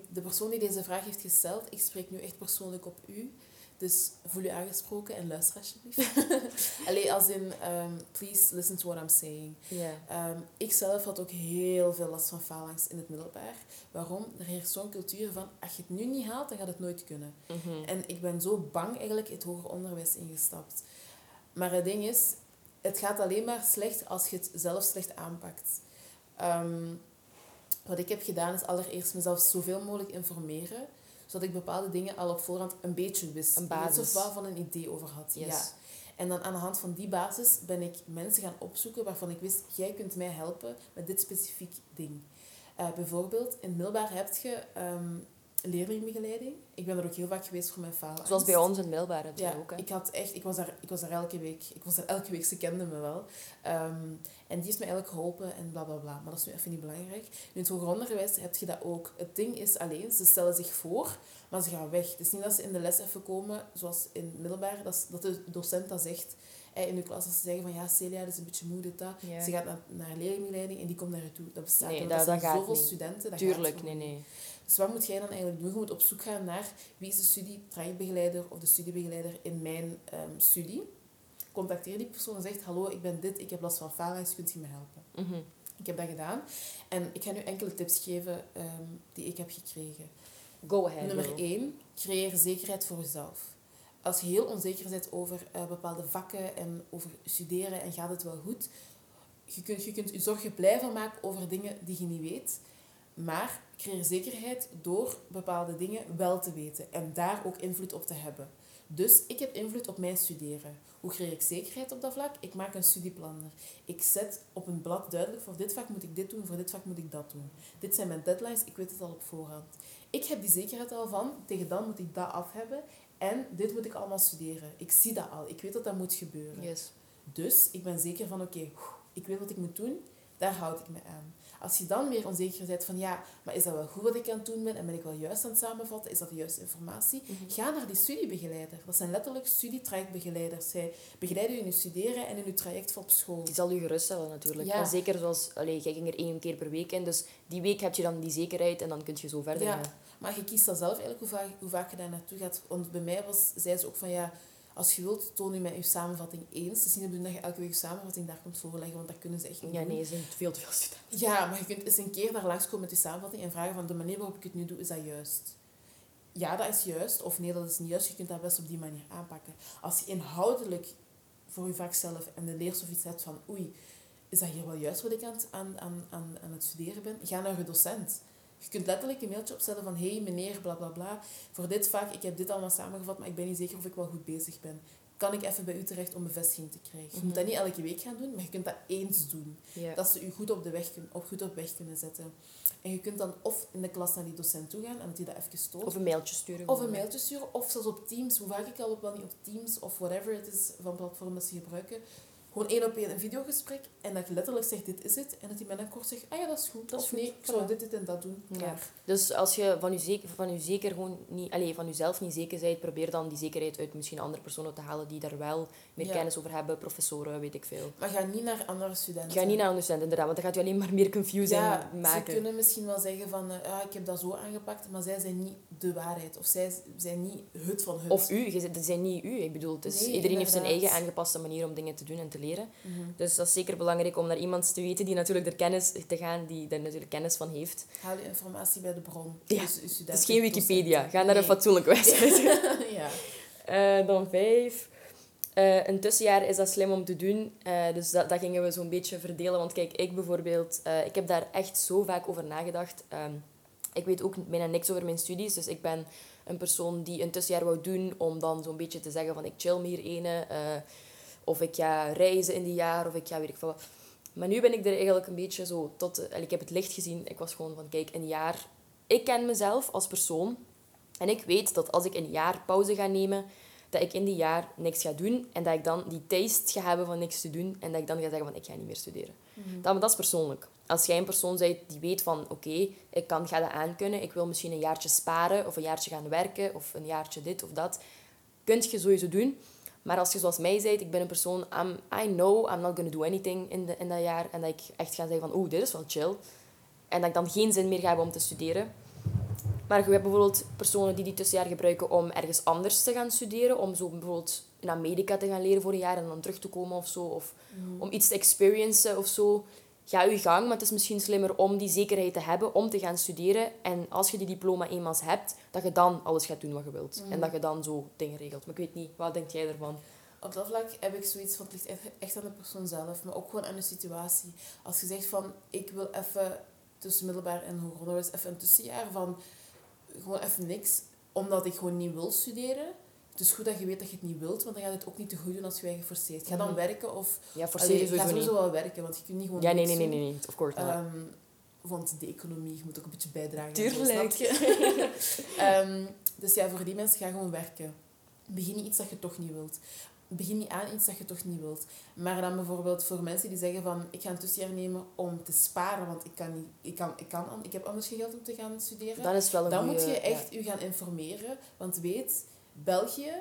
de persoon die deze vraag heeft gesteld, ik spreek nu echt persoonlijk op u. Dus voel je aangesproken en luister alsjeblieft. Alleen als in, um, please listen to what I'm saying. Yeah. Um, ik zelf had ook heel veel last van faalangst in het middelbaar. Waarom? Er heerst zo'n cultuur van, als je het nu niet haalt, dan gaat het nooit kunnen. Mhm. En ik ben zo bang eigenlijk het hoger onderwijs ingestapt. Maar het ding is, het gaat alleen maar slecht als je het zelf slecht aanpakt. Um, wat ik heb gedaan is allereerst mezelf zoveel mogelijk informeren zodat ik bepaalde dingen al op voorhand een beetje wist. Een basis. Of van een idee over had. Ja. En dan aan de hand van die basis ben ik mensen gaan opzoeken waarvan ik wist, jij kunt mij helpen met dit specifiek ding. Uh, bijvoorbeeld, in Milbaar heb je um, leerlingbegeleiding. Ik ben er ook heel vaak geweest voor mijn falen. Zoals bij ons in Middelbaar ja, ook. Hè? Ik, had echt, ik, was daar, ik was daar elke week. Ik was daar elke week, ze kenden me wel. Um, en die heeft me eigenlijk geholpen en bla bla bla. Maar dat is nu even niet belangrijk. Nu in het hoger onderwijs heb je dat ook. Het ding is alleen, ze stellen zich voor, maar ze gaan weg. Het is niet dat ze in de les even komen, zoals in middelbaar, dat, dat de docent dat zegt in de klas, als ze zeggen van ja, Celia, dat is een beetje moe, dit, dat. Ze gaat naar, naar leerlingbegeleiding en die komt naar je toe. Dat bestaat nee, dat, dat, dat zijn zoveel studenten. Dat Tuurlijk, nee, nee. Dus wat moet jij dan eigenlijk doen? Je moet op zoek gaan naar wie is de studietrajectbegeleider of de studiebegeleider in mijn um, studie. Contacteer die persoon en zegt, hallo, ik ben dit, ik heb last van faalangst, kunt je me helpen? Mhm. Ik heb dat gedaan. En ik ga nu enkele tips geven um, die ik heb gekregen. Go ahead. Nummer 1, creëer zekerheid voor jezelf. Als je heel onzeker bent over uh, bepaalde vakken en over studeren en gaat het wel goed, je kunt je, kunt je zorgen blijven maken over dingen die je niet weet. Maar creëer zekerheid door bepaalde dingen wel te weten en daar ook invloed op te hebben. Dus ik heb invloed op mijn studeren. Hoe creëer ik zekerheid op dat vlak? Ik maak een studieplanner. Ik zet op een blad duidelijk, voor dit vak moet ik dit doen, voor dit vak moet ik dat doen. Dit zijn mijn deadlines, ik weet het al op voorhand. Ik heb die zekerheid al van, tegen dan moet ik dat af hebben en dit moet ik allemaal studeren. Ik zie dat al, ik weet dat dat moet gebeuren. Yes. Dus ik ben zeker van, oké, ik weet wat ik moet doen, daar houd ik me aan. Als je dan weer onzeker bent van ja, maar is dat wel goed wat ik aan het doen ben en ben ik wel juist aan het samenvatten, is dat de juiste informatie? Mhm. Ga naar die studiebegeleider. Dat zijn letterlijk studietrajectbegeleiders. Zij begeleiden je in je studeren en in je traject op school. Die zal je geruststellen natuurlijk. Ja. En zeker zoals, allee, jij ging er één keer per week in, dus die week heb je dan die zekerheid en dan kun je zo verder ja. gaan. Maar je kiest dan zelf eigenlijk hoe vaak, hoe vaak je daar naartoe gaat. Want bij mij was, zei ze ook van ja, als je wilt, toon je met je samenvatting eens. Het is niet de dat je elke week je samenvatting daar komt voorleggen, want dat kunnen ze echt niet Ja, nee, ze zijn veel te veel studenten. Ja, maar je kunt eens een keer daar langskomen met je samenvatting en vragen van de manier waarop ik het nu doe, is dat juist? Ja, dat is juist. Of nee, dat is niet juist. Je kunt dat best op die manier aanpakken. Als je inhoudelijk voor je vak zelf en de leerstof iets hebt van oei, is dat hier wel juist wat ik aan, aan, aan, aan het studeren ben? Ga naar je docent. Je kunt letterlijk een mailtje opstellen van hey meneer, bla bla bla. Voor dit vak, ik heb dit allemaal samengevat, maar ik ben niet zeker of ik wel goed bezig ben. Kan ik even bij u terecht om bevestiging te krijgen? Je moet dat niet elke week gaan doen, maar je kunt dat eens doen. Dat ze u goed op, de weg, op, goed op weg kunnen zetten. En je kunt dan of in de klas naar die docent toe gaan en dat hij dat even stoot. Of een mailtje sturen. Of een mailtje sturen. Of zelfs op Teams. Hoe vaak ik al op, wel niet op Teams of whatever het is van platform dat ze gebruiken gewoon één op één een videogesprek en dat je letterlijk zegt dit is het. En dat hij met een kort zegt ah ja dat is goed dat of nee ik zou dit, dit en dat doen. Ja. dus als je van je zeker van je zeker gewoon niet allez, van jezelf niet zeker bent probeer dan die zekerheid uit misschien andere personen te halen die daar wel meer kennis over hebben professoren weet ik veel. Maar ga niet naar andere studenten. Ga niet naar andere studenten inderdaad want dan gaat je alleen maar meer confusing ja, maken. ze kunnen misschien wel zeggen van uh, ik heb dat zo aangepakt maar zij zijn niet de waarheid of zij zijn niet het van het of u ze zijn niet u. Ik bedoel het is, iedereen heeft zijn eigen aangepaste manier om dingen te doen en te leren. Mhm. Dus dat is zeker belangrijk om naar iemand te weten die natuurlijk er kennis te gaan, die er natuurlijk kennis van heeft. Haal je informatie bij de bron. Ja, dus het is geen Wikipedia. Ga naar een fatsoenlijke website. ja. Uh, dan vijf. Uh, een tussenjaar is dat slim om te doen. Uh, dus dat, dat gingen we zo'n beetje verdelen. Want kijk, ik bijvoorbeeld, ik heb daar echt zo vaak over nagedacht. Ehm, ik weet ook bijna niks over mijn studies. Dus ik ben een persoon die een tussenjaar wou doen om dan zo'n beetje te zeggen van ik chill me hier ene. Of ik ga reizen in die jaar, of ik ga weet ik veel Maar nu ben ik er eigenlijk een beetje zo tot... Ik heb het licht gezien. Ik was gewoon van, kijk, een jaar... Ik ken mezelf als persoon. En ik weet dat als ik een jaar pauze ga nemen, dat ik in die jaar niks ga doen. En dat ik dan die taste ga hebben van niks te doen. En dat ik dan ga zeggen van, ik ga niet meer studeren. Mm dat, dat is persoonlijk. Als jij een persoon bent die weet van, oké, ik kan, ga dat aankunnen. Ik wil misschien een jaartje sparen, of een jaartje gaan werken, of een jaartje dit of dat. Kunt je sowieso doen. Maar als je zoals mij zei, ik ben een persoon, I'm, I know I'm not going to do anything in, de, in dat jaar. En dat ik echt ga zeggen van, oeh, dit is wel chill. En dat ik dan geen zin meer ga hebben om te studeren. Maar je hebt bijvoorbeeld personen die die tussenjaar gebruiken om ergens anders te gaan studeren. Om zo bijvoorbeeld in Amerika te gaan leren voor een jaar en dan terug te komen of zo. Of mm. om iets te experiencen of zo. Ga je gang, maar het is misschien slimmer om die zekerheid te hebben om te gaan studeren. En als je die diploma eenmaal hebt, dat je dan alles gaat doen wat je wilt. En mm. dat je dan zo dingen regelt. Maar ik weet niet, wat denk jij ervan? Op dat vlak heb ik zoiets van, het ligt echt aan de persoon zelf, maar ook gewoon aan de situatie. Als je zegt van, ik wil even tussen middelbaar en hoger onderwijs even een tussenjaar van gewoon even niks, omdat ik gewoon niet wil studeren. Het is goed dat je weet dat je het niet wilt, want dan gaat het ook niet te goed doen als je je geforceerd. Ga dan mhm. werken of... Ja, forceren sowieso Ga sowieso wel werken, want je kunt niet gewoon Ja, nee, nee, nee, nee, nee, of course um, Want de economie, moet ook een beetje bijdragen. Tuurlijk. um, dus ja, voor die mensen, ga gewoon werken. Begin niet iets dat je toch niet wilt begin niet aan iets dat je toch niet wilt. Maar dan bijvoorbeeld voor mensen die zeggen van ik ga een tussenjaar nemen om te sparen, want ik kan niet, ik kan, ik kan, ik heb anders geen geld om te gaan studeren. Dan is wel een Dan moet je echt ja. u gaan informeren, want weet, België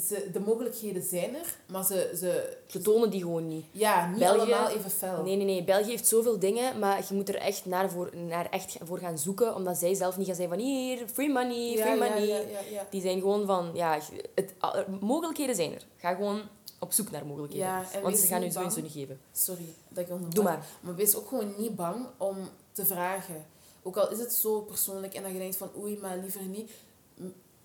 ze, de mogelijkheden zijn er, maar ze, ze... Ze tonen die gewoon niet. Ja, niet België, allemaal even fel. Nee, nee, nee. België heeft zoveel dingen, maar je moet er echt naar voor, naar echt voor gaan zoeken, omdat zij zelf niet gaan zeggen van hier, free money, free money. Ja, ja, die zijn gewoon van, ja, het, mogelijkheden zijn er. Ga gewoon op zoek naar mogelijkheden. want ze gaan je sowieso niet geven. Sorry dat ik onderbreek. Doe maar. Maar wees ook gewoon niet bang om te vragen. Ook al is het zo persoonlijk en dat je denkt van oei, maar liever niet.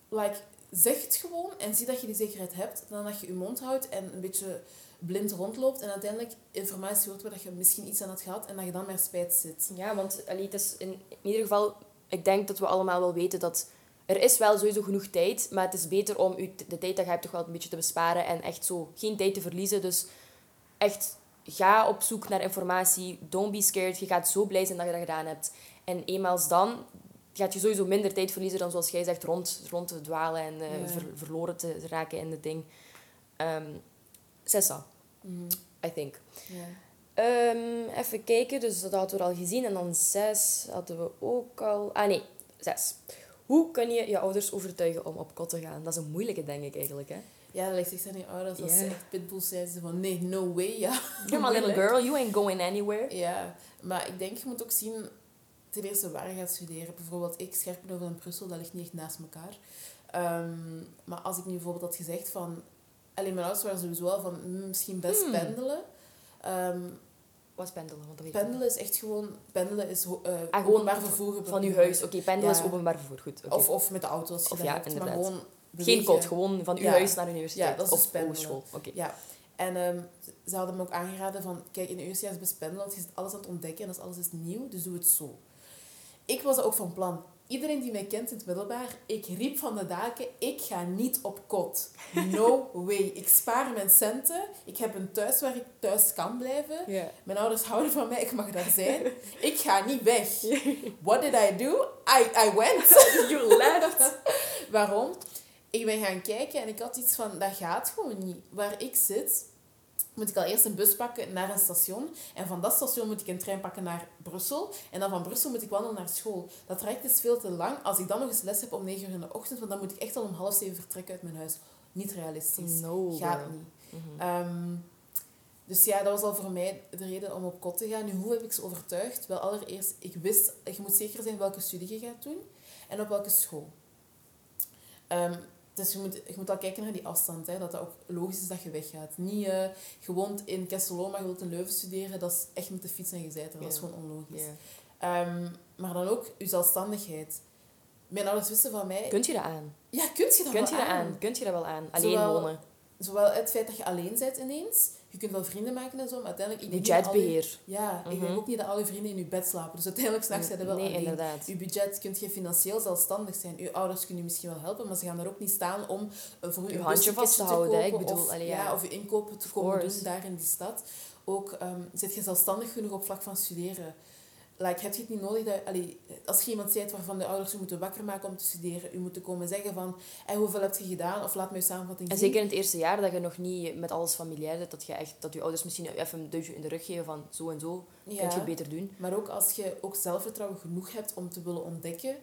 Like, zeg het gewoon en zie dat je die zekerheid hebt. Dan dat je je mond houdt en een beetje blind rondloopt en uiteindelijk informatie hoort waar je misschien iets aan had gehad en dat je dan meer spijt zit. Ja, want allee, het is in, ieder geval, ik denk dat we allemaal wel weten dat er is wel sowieso genoeg tijd, maar het is beter om de tijd dat je hebt toch wel een beetje te besparen en echt zo geen tijd te verliezen. Dus echt, ga op zoek naar informatie. Don't be scared. Je gaat zo blij zijn dat je dat gedaan hebt. En eenmaals dan, gaat je sowieso minder tijd verliezen dan zoals jij zegt, rond, rond te dwalen en uh, verloren te raken in het ding. Um, Sessa, mm. I think. Um, even kijken, dus dat hadden we al gezien. En dan zes hadden we ook al... Ah nee, zes. Hoe kun je je ouders overtuigen om op kot te gaan? Dat is een moeilijke, denk ik eigenlijk. Hè? Ja, dat ligt echt aan je ouders. Als ze echt pitbulls zijn, ze van nee, no way. Ja. You're my little girl, you ain't going anywhere. Ja, maar ik denk, je moet ook zien ten eerste waar je gaat studeren. Bijvoorbeeld ik, Scherpenheuvel en Brussel, dat ligt niet echt naast elkaar. Um, maar als ik nu bijvoorbeeld had gezegd van... Alleen mijn ouders waren sowieso wel van mm, misschien best hmm. pendelen. Um, Wat is pendelen? Want dat pendelen is echt gewoon... Pendelen is uh, ah, gewoon openbaar vervoer. Van je huis. Oké, pendelen is openbaar vervoer. Goed. Okay. Of, of met de auto als je of, ja, hebt. Maar gewoon Geen kot, gewoon van je huis naar de universiteit. Ja, dat is of dus school. Oké. Ja. En um, ze hadden me ook aangeraden van... Kijk, in de jaar is best pendelen, want je zit alles aan het ontdekken en als alles is nieuw, dus doe het zo. Ik was ook van plan. Iedereen die mij kent in het middelbaar, ik riep van de daken, ik ga niet op kot. No way. Ik spaar mijn centen. Ik heb een thuis waar ik thuis kan blijven. Mijn ouders houden van mij, ik mag daar zijn. Ik ga niet weg. What did I do? I, I went. You left. Waarom? Ik ben gaan kijken en ik had iets van, dat gaat gewoon niet. Waar ik zit, moet ik al eerst een bus pakken naar een station. En van dat station moet ik een trein pakken naar Brussel. En dan van Brussel moet ik wandelen naar school. Dat traject is veel te lang. Als ik dan nog eens les heb om 9 uur in de ochtend, want dan moet ik echt al om half zeven vertrekken uit mijn huis. Niet realistisch. No, Gaat girl. niet. Ehm, dus ja, dat was al voor mij de reden om op kot te gaan. Nu, hoe heb ik ze overtuigd? Wel, allereerst, ik wist, je moet zeker zijn welke studie je gaat doen en op welke school. Ehm, dus je moet, je moet al kijken naar die afstand, hè, dat dat ook logisch is dat je weggaat. Niet eh je woont in Kesselo, maar je wilt in Leuven studeren, dat is echt met de fiets en je zijt er. Dat is gewoon onlogisch. Ehm, maar dan ook je zelfstandigheid. Mijn ouders wisten van mij... Kunt je dat aan? Ja, kunt je dat Kunt je wel dat aan? aan? Kunt je dat wel aan? Alleen Zowel- wonen. Zowel het feit dat je alleen bent ineens, je kunt wel vrienden maken en zo, maar uiteindelijk... je- Budgetbeheer. Ja, ik Mhm. denk ook niet dat al je vrienden in je bed slapen. Dus uiteindelijk s'nachts zijn je wel Nee, alleen. inderdaad. Je budget kunt je financieel zelfstandig zijn. Je ouders kunnen je misschien wel helpen, maar ze gaan er ook niet staan om eh, voor u Je een handje vast te houden, hè. Ik kopen bedoel, of, allee, ja. ja. of je inkopen te komen doen daar in die stad. Ook um, zit je zelfstandig genoeg op vlak van studeren. Like, heb je het niet nodig dat... Allee, als je iemand zijt waarvan de ouders je moeten wakker maken om te studeren, u moeten komen zeggen van hey, hoeveel heb je gedaan? Of laat me je samenvatting En zien. zeker in het eerste jaar dat je nog niet met alles familiair bent, dat je echt dat je ouders misschien even een duwtje in de rug geven van zo en zo, Ja. kun je beter doen. Maar ook als je ook zelfvertrouwen genoeg hebt om te willen ontdekken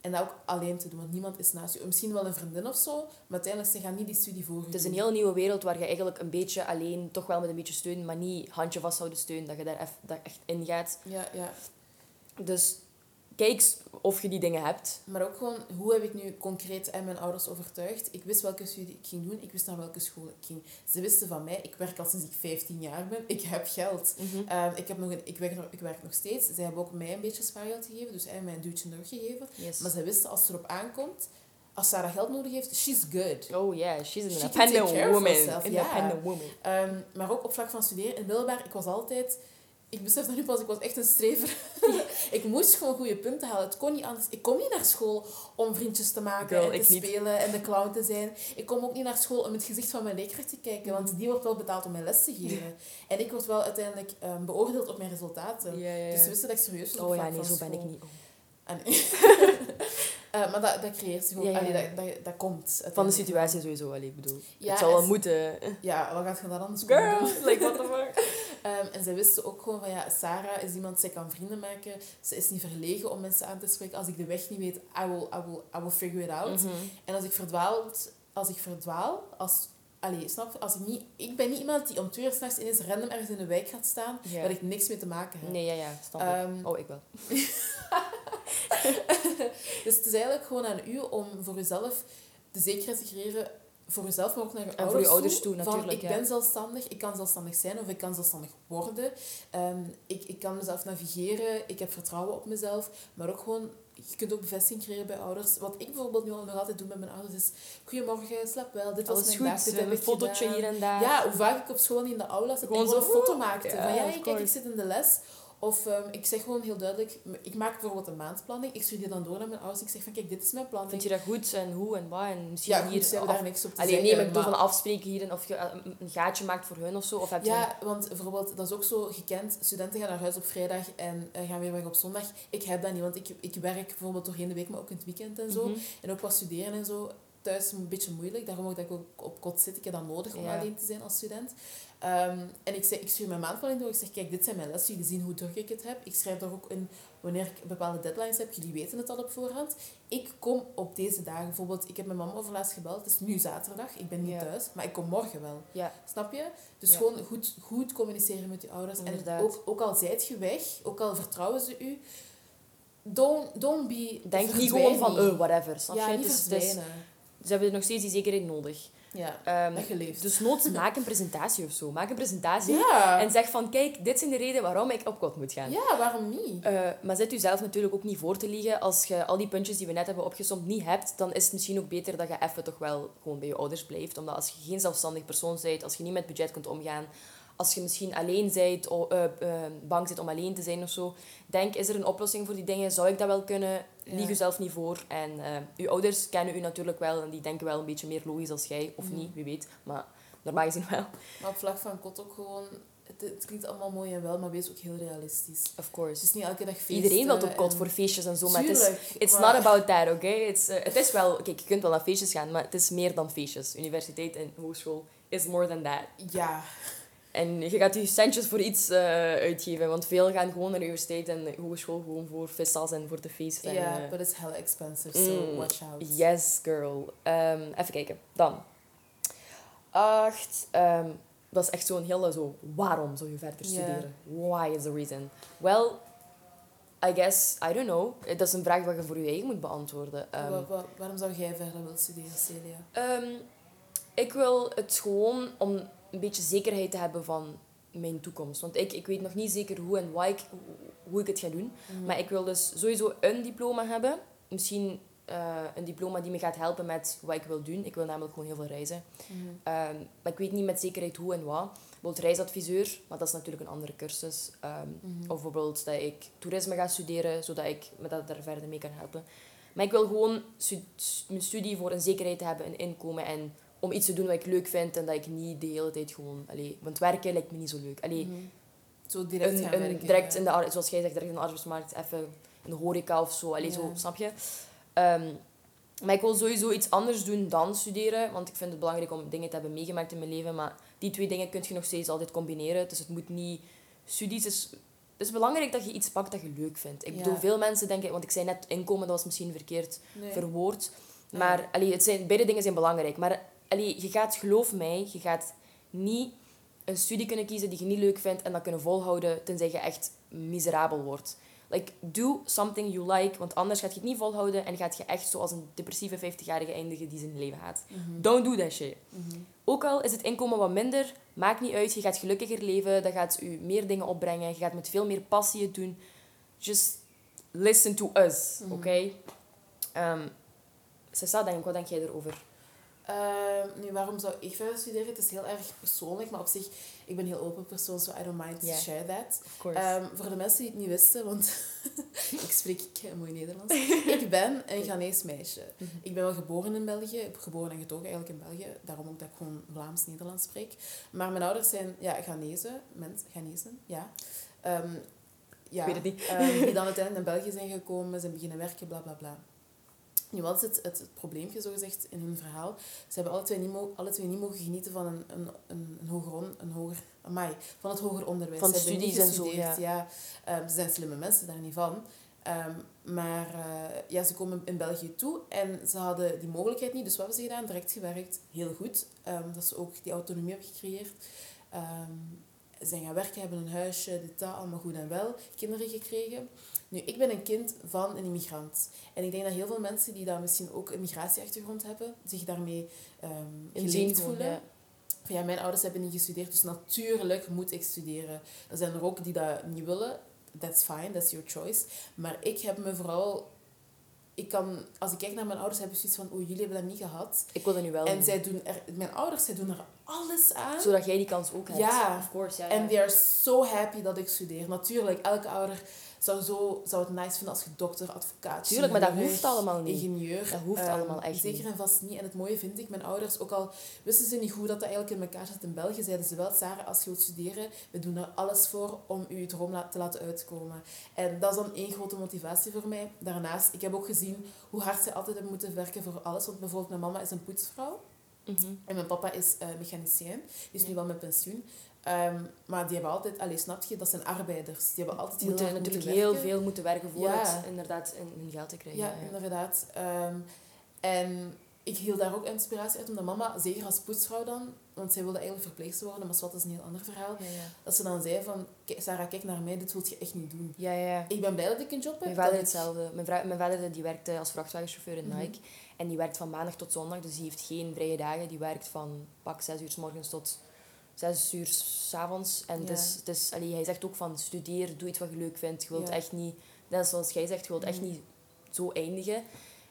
en dat ook alleen te doen, want niemand is naast je. Misschien wel een vriendin of zo, maar uiteindelijk ze gaan niet die studie voor Het is een heel nieuwe wereld waar je eigenlijk een beetje alleen, toch wel met een beetje steun, maar niet handje vasthouden steun, dat je daar echt in gaat. Ja, ja. Dus kijk of je die dingen hebt. Maar ook gewoon, hoe heb ik nu concreet en mijn ouders overtuigd? Ik wist welke studie ik ging doen, ik wist naar welke school ik ging. Ze wisten van mij, ik werk al sinds ik 15 jaar ben, ik heb geld. Ehm, ik, heb nog een, ik, werk nog, ik werk nog steeds. Zij hebben ook mij een beetje spaargeld gegeven, dus mij een duwtje rug gegeven. Yes. Maar zij wisten, als het erop aankomt, als Sarah geld nodig heeft, she's good. Oh yeah, she's an She independent woman. herself. Independent woman. Ehm, maar ook op vlak van studeren. In middelbaar, ik was altijd... Ik besef dat nu pas, ik was echt een strever. ik moest gewoon goede punten halen. Het kon niet anders. Ik kom niet naar school om vriendjes te maken Girl, en te niet. spelen en de clown te zijn. Ik kom ook niet naar school om het gezicht van mijn leerkracht te kijken, want die wordt wel betaald om mijn les te geven. En ik word wel uiteindelijk ehm, beoordeeld op mijn resultaten. Ja. Dus ze wisten dat ik serieus was Oh ja, nee, zo ben ik niet. Ah, nee. Eh, maar dat, dat creëert zich ook. Allee, dat, dat, dat komt. Van de situatie sowieso, allee, ik bedoel. Het zal wel en- moeten. Ja, wat gaat je dan anders? Girl, like what the fuck. Ehm, en zij wisten ook gewoon van ja, Sarah is iemand, zij kan vrienden maken. Ze is niet verlegen om mensen aan te spreken. Als ik de weg niet weet, I will, I will, I will figure it out. Mhm. En als ik verdwaal, als ik verdwaal, als, allee, snap? Als ik, niet, ik ben niet iemand die om twee uur s'nachts ineens random ergens in de wijk gaat staan, Ja. waar ik niks mee te maken heb. Nee, ja, ja, snap ik. Ehm, Oh, ik wel. Dus het is eigenlijk gewoon aan u om voor uzelf de zekerheid te creëren, voor uzelf, maar ook naar je voor ouders, je ouders toe, van, natuurlijk, ik ja. ben zelfstandig, ik kan zelfstandig zijn of ik kan zelfstandig worden. Ehm, ik, ik kan mezelf navigeren, ik heb vertrouwen op mezelf, maar ook gewoon... Je kunt ook bevestiging creëren bij ouders. Wat ik bijvoorbeeld nu al nog altijd doe met mijn ouders is... Goedemorgen, slaap wel, dit was Alles mijn goed, dag, dit een heb ik fotootje gedaan. hier en daar. Ja, hoe vaak ik op school in de aula zat en Gewoon gewoon zo, een foto maakte. ja, van ja, kijk, ik zit in de les. Of ehm, ik zeg gewoon heel duidelijk, ik maak bijvoorbeeld een maandplanning. Ik stuur die dan door naar mijn ouders. Ik zeg van kijk, dit is mijn planning. Vind je dat goed en hoe en wat? En misschien ja, hier goed, af- daar niks op te Allee, zeggen. nee, maar ik bedoel maar- van afspreken hier en of je eh, een- gaatje maakt voor hun of zo. Of heb je Ja, want bijvoorbeeld, dat is ook zo gekend. Studenten gaan naar huis op vrijdag en eh, gaan weer weg op zondag. Ik heb dat niet, want ik, ik werk bijvoorbeeld doorheen de week, maar ook in het weekend en zo. Mhm. En ook qua studeren en zo. Thuis een beetje moeilijk, daarom ook dat ik ook op kot zit. Ik heb dat nodig om Ja. alleen te zijn als student. Ehm, en ik, zeg, ik stuur mijn maandplanning door. Ik zeg, kijk, dit zijn mijn lessen. Jullie zien hoe druk ik het heb. Ik schrijf daar ook in wanneer ik bepaalde deadlines heb. Jullie weten het al op voorhand. Ik kom op deze dagen. Bijvoorbeeld, ik heb mijn mama overlaatst gebeld. Het is nu zaterdag. Ik ben niet Ja. thuis. Maar ik kom morgen wel. Ja, Snap je? Dus Ja. gewoon goed, goed communiceren met je ouders. Inderdaad. En ook, ook al zijt je weg, ook al vertrouwen ze u, don't, don't be... denk niet gewoon van, eh, whatever. Snap Ja, je? niet is- verdwijnen. ze hebben nog steeds die zekerheid nodig. Ja, leeft. dus noods maak een presentatie of zo. Maak een presentatie ja. en zeg van, kijk, dit zijn de redenen waarom ik op kot moet gaan. ja, waarom niet? Eh, maar zet jezelf natuurlijk ook niet voor te liegen. Als je al die puntjes die we net hebben opgesomd niet hebt, dan is het misschien ook beter dat je even toch wel gewoon bij je ouders blijft. Omdat als je geen zelfstandig persoon bent, als je niet met budget kunt omgaan, als je misschien alleen bent, of, uh, bang zit om alleen te zijn of zo. Denk, is er een oplossing voor die dingen? Zou ik dat wel kunnen? Lieg jezelf niet voor. En uh, uw ouders kennen u natuurlijk wel en die denken wel een beetje meer logisch als jij. Of niet, wie weet. Maar normaal gezien wel. Maar op vlak van kot ook gewoon het, klinkt allemaal mooi en wel, maar wees ook heel realistisch. Of course. Het is niet elke dag feesten. Iedereen wil op kot voor feestjes en zo, maar het is it's not about that, oké? Okay? Uh, het is wel, kijk, je kunt wel naar feestjes gaan, maar het is meer dan feestjes. Universiteit en hogeschool is more than that. Ja. En je gaat je centjes voor iets uh, uitgeven, want veel gaan gewoon naar de universiteit en hogeschool gewoon voor festas en voor de feest. Ja, yeah, but it's hella expensive, so mm, watch out. Yes, girl. Um, even kijken. Dan. Acht. Um, dat is echt zo'n hele zo, waarom zou je verder studeren? Why is the reason? Well, I guess, I don't know. Dat is een vraag wat je voor je eigen moet beantwoorden. Um, waarom zou jij verder willen studeren, Celia? Ik wil het gewoon om een beetje zekerheid te hebben van mijn toekomst. Want ik, ik weet nog niet zeker hoe en why ik, hoe ik het ga doen. Mhm. Maar ik wil dus sowieso een diploma hebben. Misschien uh, een diploma die me gaat helpen met wat ik wil doen. Ik wil namelijk gewoon heel veel reizen. Mm maar ik weet niet met zekerheid hoe en wat. Bijvoorbeeld reisadviseur, maar dat is natuurlijk een andere cursus. Um, Of bijvoorbeeld dat ik toerisme ga studeren, zodat ik me dat daar verder mee kan helpen. Maar ik wil gewoon mijn studie voor een zekerheid te hebben, een inkomen en om iets te doen wat ik leuk vind en dat ik niet de hele tijd gewoon... Allee, want werken lijkt me niet zo leuk. Allee, mhm. Zo direct een, een, Direct in de, zoals jij zegt, direct in de arbeidsmarkt, even in de horeca of zo. Allee, zo, snap je? Um, maar ik wil sowieso iets anders doen dan studeren. Want ik vind het belangrijk om dingen te hebben meegemaakt in mijn leven. Maar die twee dingen kun je nog steeds altijd combineren. Dus het moet niet... Studies is... Het is belangrijk dat je iets pakt dat je leuk vindt. Ik bedoel, veel mensen denken... Want ik zei net inkomen, dat was misschien verkeerd verwoord. Maar allee, het zijn, beide dingen zijn belangrijk. Maar allee, je gaat, geloof mij, je gaat niet een studie kunnen kiezen die je niet leuk vindt en dat kunnen volhouden tenzij je echt miserabel wordt. Like, do something you like, want anders gaat je het niet volhouden en gaat je echt zoals een depressieve 50-jarige eindigen die zijn leven haat. Mhm. Don't do that shit. Mhm. Ook al is het inkomen wat minder, maakt niet uit. Je gaat gelukkiger leven, dat gaat u meer dingen opbrengen. Je gaat met veel meer passie het doen. Just listen to us, mhm. oké? Okay? Um, Sessa, denk, wat denk jij erover? Uh, nu, waarom zou ik verder studeren? Het is heel erg persoonlijk, maar op zich, ik ben een heel open persoon, so I don't mind to share that. Um, voor de mensen die het niet wisten, want ik spreek mooi Nederlands. ik ben een Ghanese meisje. Mhm. Ik ben wel geboren in België, geboren en getogen eigenlijk in België, daarom ook dat ik gewoon Vlaams-Nederlands spreek. Maar mijn ouders zijn ja, Ghanese, mens, Ghanese, ja. Um, ja, ik weet het niet. um, die dan uiteindelijk naar België zijn gekomen, zijn beginnen werken, bla bla bla. Nu, wat is het, het, het probleempje, zo gezegd, in hun verhaal? Ze hebben alle twee niet, mo alle twee niet mogen genieten van een, een, een, een hoger, on, een hoger amai, van het hoger onderwijs. Van studies en zo, ja. ja. Um, ze zijn slimme mensen, daar niet van. Um, maar uh, ja, ze komen in België toe en ze hadden die mogelijkheid niet. Dus wat hebben ze gedaan? Direct gewerkt. Heel goed. Um, dat ze ook die autonomie hebben gecreëerd. ze zijn gaan werken, hebben een huisje, dit, dat, allemaal goed en wel. Kinderen gekregen. Nu, ik ben een kind van een immigrant. En ik denk dat heel veel mensen die daar misschien ook een migratieachtergrond hebben, zich daarmee um, geleend voelen. Ja. ja, mijn ouders hebben niet gestudeerd, dus natuurlijk moet ik studeren. Er zijn er ook die dat niet willen. That's fine, that's your choice. Maar ik heb me vooral ik kan, als ik kijk naar mijn ouders, heb ik zoiets van, oh, jullie hebben dat niet gehad. Ik wil dat nu wel En zij doen er, mijn ouders, zij doen er alles aan. Zodat jij die kans ook hebt. Ja. Of course, ja. En they are so happy dat ik studeer. Natuurlijk, elke ouder zou, zo, zou het nice vinden als je dokter, advocaat, Tuurlijk, maar dat hoeft allemaal niet. Ingenieur. Dat hoeft um, allemaal echt Zeker en vast niet. En het mooie vind ik, mijn ouders, ook al wisten ze niet hoe dat, dat eigenlijk in elkaar zit in België, zeiden ze wel, Sarah, als je wilt studeren, we doen er alles voor om je droom te laten uitkomen. En dat is dan één grote motivatie voor mij. Daarnaast, ik heb ook gezien hoe hard zij altijd hebben moeten werken voor alles. Want bijvoorbeeld mijn mama is een poetsvrouw. Mhm. En mijn papa is uh, mechanicien. Die is nu wel met pensioen. Um, maar die hebben altijd, allez, snap je, dat zijn arbeiders. Die hebben altijd heel moeten natuurlijk heel veel moeten werken voor het inderdaad hun geld te krijgen. Ja, ja. inderdaad. Um, en ik hield daar ook inspiratie uit, omdat mama, zeker als poetsvrouw dan, want zij wilde eigenlijk verpleegster worden, maar wat is een heel ander verhaal, ja, ja. dat ze dan zei van, Sarah, kijk naar mij, dit wil je echt niet doen. Ja, ja. Ik ben blij dat ik een job heb. Mijn vader hetzelfde. Mijn, vrouw, mijn vader die werkte als vrachtwagenchauffeur in mhm. Nike. En die werkt van maandag tot zondag, dus die heeft geen vrije dagen. Die werkt van pak zes uur s morgens tot zes uur s'avonds. En dus, dus allee, hij zegt ook van studeer, doe iets wat je leuk vindt. Je wilt echt niet, net zoals jij zegt, je wilt echt mm. niet zo eindigen.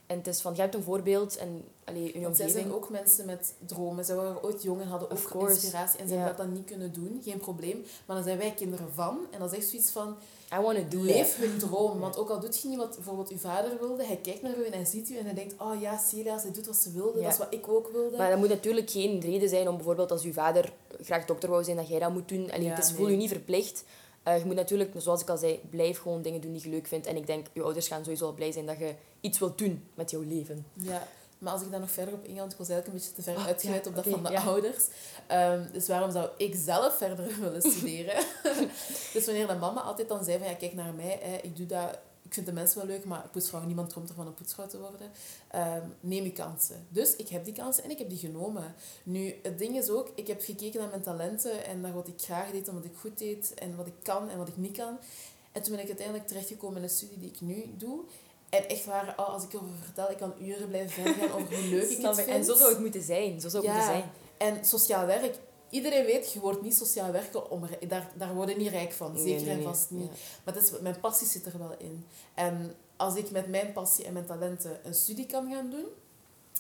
En het is van, je hebt een voorbeeld en allee, je omgeving... zijn ook mensen met dromen. Zij waren ooit jong en hadden Of ook inspiratie. En ze Ja. hebben dat dan niet kunnen doen. Geen probleem. Maar dan zijn wij kinderen van. En dan is echt zoiets van... I want to do Leef hun droom. Want ook al doet je niet wat bijvoorbeeld uw vader wilde. Hij kijkt naar u en hij ziet u en hij denkt... Oh ja, Celia, zij doet wat ze wilde. Ja. Dat is wat ik ook wilde. Maar dat moet natuurlijk geen reden zijn om bijvoorbeeld als je vader graag dokter wou zijn, dat jij dat moet doen. Allee, Ja, het is, nee. voel je niet verplicht. Eh, je moet natuurlijk, zoals ik al zei, blijf gewoon dingen doen die je leuk vindt. En ik denk, je ouders gaan sowieso al blij zijn dat je iets wilt doen met jouw leven. Ja, maar als ik daar nog verder op inga, want ik was eigenlijk een beetje te ver Oh, uitgeweid ja, op dat van de ja. ouders. Ehm, dus waarom zou ik zelf verder willen studeren? dus wanneer de mama altijd dan zei van, ja, kijk naar mij, hè, ik doe dat... Ik vind de mensen wel leuk, maar poetsvrouw, niemand droomt ervan om poetsvrouw te worden. Ehm, neem je kansen. Dus ik heb die kansen en ik heb die genomen. Nu, het ding is ook, ik heb gekeken naar mijn talenten en naar wat ik graag deed en wat ik goed deed en wat ik kan en wat ik niet kan. En toen ben ik uiteindelijk terechtgekomen in de studie die ik nu doe. En echt waar, oh, als ik erover vertel, ik kan uren blijven verder gaan over hoe leuk ik het vind. En zo zou het moeten zijn. Zo zou het Ja. moeten zijn. En sociaal werk, iedereen weet, je wordt niet sociaal werken om... Daar, daar word je niet rijk van, zeker nee, en vast niet. Ja. Maar het is, mijn passie zit er wel in. En als ik met mijn passie en mijn talenten een studie kan gaan doen...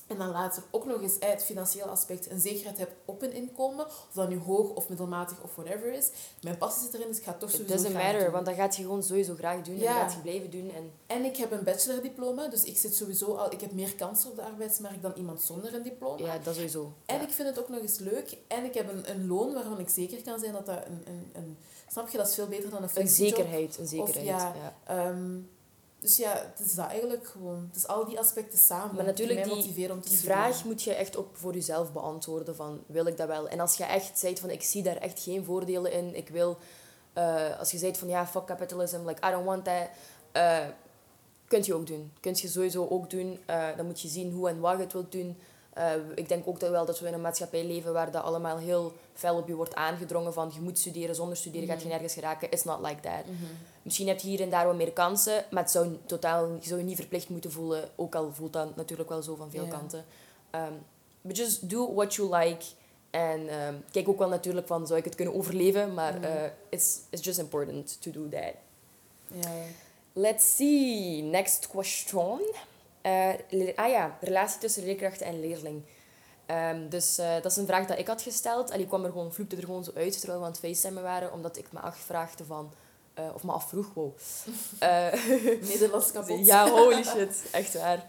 En dan later ook nog eens uit het financiële aspect een zekerheid heb op een inkomen. Of dat nu hoog of middelmatig of whatever is. Mijn passie zit erin, dus ik ga het toch It sowieso doesn't graag matter, doen. want dat gaat je gewoon sowieso graag doen. En Ja. gaat je blijven doen. En En ik heb een bachelordiploma, dus ik zit sowieso al... Ik heb meer kansen op de arbeidsmarkt dan iemand zonder een diploma. ja, dat sowieso. En Ja. ik vind het ook nog eens leuk. En ik heb een, een loon waarvan ik zeker kan zijn dat dat een... een, een snap je, dat is veel beter dan een Een zekerheid, een zekerheid. ja, ja. Ehm, dus ja, het is dat eigenlijk gewoon. Het is al die aspecten samen Maar natuurlijk, die om te die vraag moet je echt ook voor jezelf beantwoorden van, wil ik dat wel? En als je echt zegt van, ik zie daar echt geen voordelen in, ik wil... eh, als je zegt van, ja, fuck capitalism, like, I don't want that... eh kunt je ook doen. Kunt je sowieso ook doen. Eh, dan moet je zien hoe en wat je het wilt doen. Eh, ik denk ook dat, wel dat we in een maatschappij leven waar dat allemaal heel fel op je wordt aangedrongen van je moet studeren, zonder studeren gaat je Mhm. nergens geraken. It's not like that. Mhm. Misschien heb je hier en daar wat meer kansen, maar het zou totaal, je zou je niet verplicht moeten voelen, ook al voelt dat natuurlijk wel zo van veel kanten. Um, but just do what you like. En ehm, kijk ook wel natuurlijk van, zou ik het kunnen overleven? Maar Mhm. eh, it's, it's just important to do that. Let's see. Next question. Eh, ah ja, relatie tussen leerkrachten en leerling. Ehm, dus eh, dat is een vraag dat ik had gesteld. En ik kwam er gewoon, vloepte er gewoon zo uit terwijl we aan het facetimen waren. Omdat ik me afvraagde van... eh, of me afvroeg, wow. Nederlands kapot. ja, holy shit. Echt waar.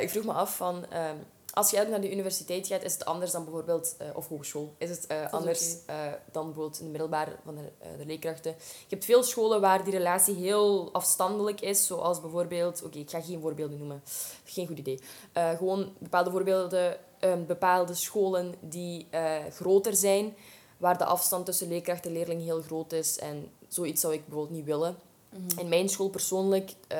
Ik vroeg me af van... ehm, als je naar de universiteit gaat, is het anders dan bijvoorbeeld... eh, of hogeschool. Is het eh, anders eh, dan bijvoorbeeld in de middelbare van de, de leerkrachten. Je hebt veel scholen waar die relatie heel afstandelijk is. Zoals bijvoorbeeld... Oké, ik ga geen voorbeelden noemen. Geen goed idee. Gewoon bepaalde voorbeelden... ehm, bepaalde scholen die groter zijn... Waar de afstand tussen leerkracht en leerling heel groot is. En zoiets zou ik bijvoorbeeld niet willen. Mhm. In mijn school persoonlijk, eh,